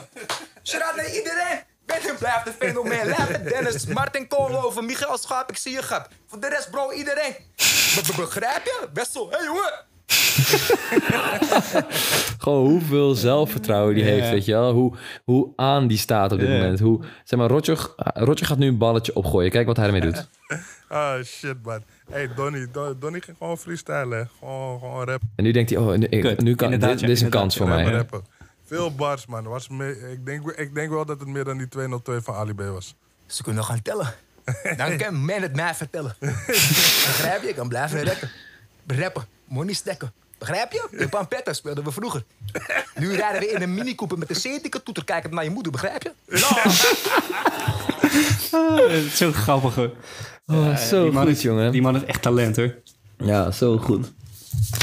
Shout naar iedereen. Benjamin blijft een fenomeen. Lijm met Dennis, Martin Koolhoven, Michael Schaap, ik zie je gat. Voor de rest, bro, iedereen. Be- be- Begrijp je? Wessel, hé hey, jongen. Gewoon hoeveel zelfvertrouwen die heeft, weet je wel. Hoe, hoe aan die staat op dit moment. Hoe, zeg maar, Roger, Roger gaat nu een balletje opgooien. Kijk wat hij ermee doet. Oh shit, man. Hey, Donnie, Don- Donnie ging gewoon freestylen. Gewoon, gewoon rappen, En nu denkt hij, oh, nu, ik- Kut. nu kan, dit, dit is een kans voor mij. rappen, rappen. Veel bars, man. Was me- ik, denk, ik denk wel dat het meer dan die 202 van Ali B was. Ze kunnen gaan tellen. Dan kan men het mij vertellen. Begrijp je? Ik kan blijven rekken. Rappen, money stekken. Begrijp je? De Pampetta speelden we vroeger. Nu rijden we in een mini Cooper met een zeetikke toeter kijkend naar je moeder. Begrijp je? Het is zo grappig, hoor. Oh, zo die man goed, is, jongen. Die man heeft echt talent, hoor. Ja, zo goed.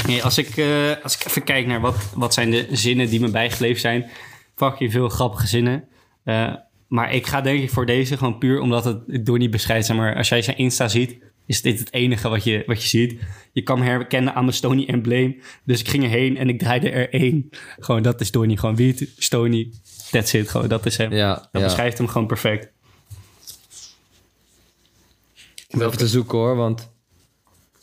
Nee, als, ik, eh, als ik even kijk naar wat, wat zijn de zinnen die me bijgebleven zijn. Fucking veel grappige zinnen. Eh, maar ik ga denk ik voor deze gewoon puur omdat het door niet beschrijft. Zeg maar, als jij zijn Insta ziet, is dit het enige wat je, wat je ziet. Je kan herkennen aan mijn Stony embleem. Dus ik ging erheen en ik draaide er één. Gewoon, dat is Donnie. Gewoon wiet, Stony, that's it. Gewoon, dat is hem. Ja, dat ja. beschrijft hem gewoon perfect. Ik ben even te zoeken hoor, want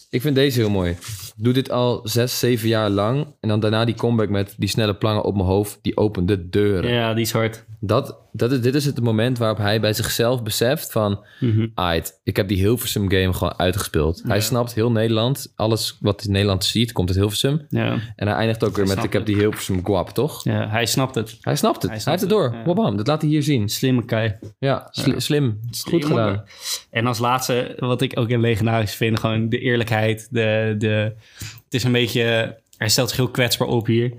ik vind deze heel mooi. Doe dit al zes, zeven jaar lang. En dan daarna die comeback met die snelle plangen op mijn hoofd. Die opent de deuren. Ja, die is hard. Dat, dat is, dit is het moment waarop hij bij zichzelf beseft van... Ait, ik heb die Hilversum game gewoon uitgespeeld. Hij snapt heel Nederland. Alles wat in Nederland ziet, komt uit Hilversum. Ja, En hij eindigt ook weer met... Ik heb die Hilversum guap, toch? ja hij snapt het. Hij snapt het. Hij, snapt heeft het door. ja. Wabam, dat laat hij hier zien. Slimme kei. Ja, sli- slim. Goed gedaan. En als laatste, wat ik ook heel legendarisch vind, gewoon de eerlijkheid. De, de, het is een beetje, hij stelt zich heel kwetsbaar op hier.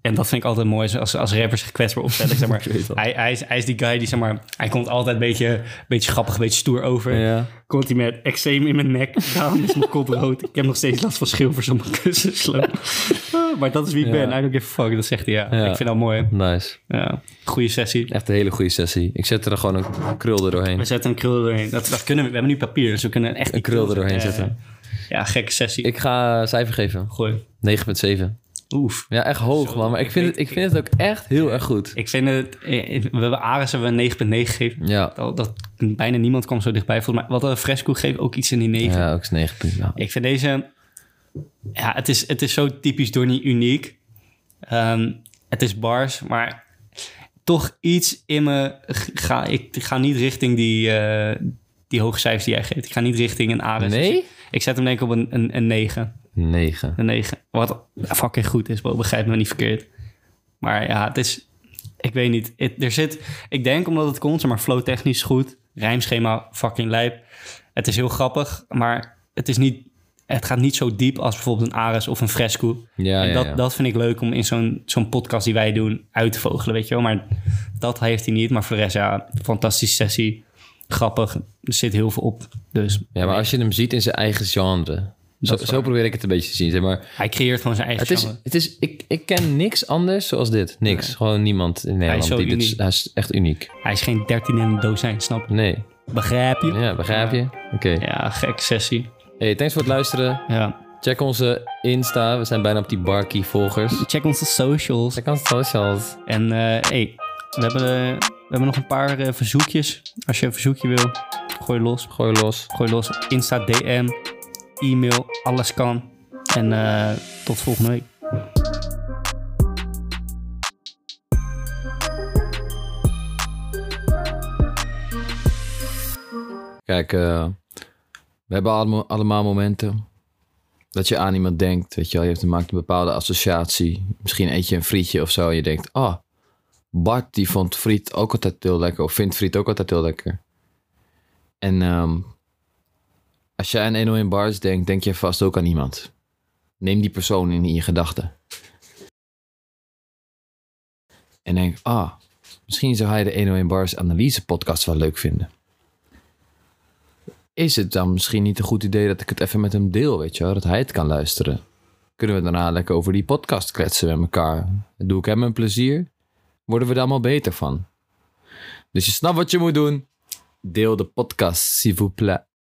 En dat vind ik altijd mooi, als, als rappers zich kwetsbaar opstellen. Zeg maar, hij, hij, is, hij is die guy die, zeg maar, hij komt altijd een beetje, beetje grappig, een beetje stoer over. Ja. Komt hij met eczeem in mijn nek, daarom is mijn kop rood. Ik heb nog steeds last van schilfers op mijn. Ah, maar dat is wie ik Ja. ben, I don't give a fuck. Dat zegt hij, ja. Ja. Ik vind dat mooi. Nice. Ja. Goeie sessie. Echt een hele goede sessie. Ik zet er gewoon een krul er doorheen. We zetten een krul doorheen. Dat, dat kunnen we. We hebben nu papier, dus we kunnen echt Een krul er doorheen zetten. Ja, gekke sessie. Ik ga cijfer geven. Gooi. 9,7. Oef. Ja, echt hoog, man. Maar ik vind, het, ik vind het ook echt heel erg goed. Ik vind het... We hebben Ares hebben we een 9,9 gegeven. Ja. Dat, dat, bijna niemand kwam zo dichtbij. Volgens mij, wat een fresco geeft ook iets in die 9. Ja, ook is 9. Ja. Ik vind deze... Ja, het is, het is zo typisch door niet uniek. Ehm, het is bars, maar toch iets in me... Ga, ik ga niet richting die, eh, die hoge cijfers die jij geeft. Ik ga niet richting een Ares. Nee? Ik, zet hem denk ik op een, een, een 9. 9. Een 9. Wat fucking goed is. Begrijp me niet verkeerd. Maar ja, het is... Ik weet niet. Er zit... Ik denk omdat het komt, maar flow technisch goed. Rijmschema fucking lijp. Het is heel grappig, maar het is niet... Het gaat niet zo diep als bijvoorbeeld een Ares of een Fresco. Ja, en ja, dat, ja. dat vind ik leuk om in zo'n zo'n podcast die wij doen uit te vogelen, weet je wel. Maar dat heeft hij niet. Maar voor de rest, ja, fantastische sessie. Grappig. Er zit heel veel op. Dus Ja, maar als je hem ziet in zijn eigen genre. Zo, is zo probeer ik het een beetje te zien. Zeg maar, hij creëert gewoon zijn eigen het is, genre. het is, ik, ik ken niks anders zoals dit. Niks. Gewoon niemand in Nederland. zo die dit, hij is echt uniek. Hij is geen 13 in een dozijn, snap je? Nee. Begrijp je? Ja, begrijp je? Oké. Ja, gekke sessie. Hey, thanks voor het luisteren. Ja. Check onze Insta. We zijn bijna op die Barkie volgers. Check onze socials. Check onze socials. En eh hey, we hebben, eh, we hebben nog een paar eh, verzoekjes. Als je een verzoekje wil, gooi los. Gooi los. Gooi los. Insta, DM, e-mail, alles kan. En eh, tot volgende week. Kijk, eh, we hebben allemaal, allemaal momenten dat je aan iemand denkt. Weet je wel, je hebt, maakt een bepaalde associatie. Misschien eet je een frietje of zo en je denkt... Oh, Bart die vond friet ook altijd heel lekker. Of vindt friet ook altijd heel lekker. En ehm, als jij aan 101 Bars denkt, denk je vast ook aan iemand. Neem die persoon in, je gedachten. En denk, ah, misschien zou hij de 101 Bars analyse podcast wel leuk vinden is het dan misschien niet een goed idee dat ik het even met hem deel, weet je wel? Dat hij het kan luisteren. Kunnen we daarna lekker over die podcast kletsen met elkaar? Doe ik hem een plezier? Worden we daar allemaal beter van? Dus je snapt wat je moet doen. Deel de podcast, s'il vous plaît.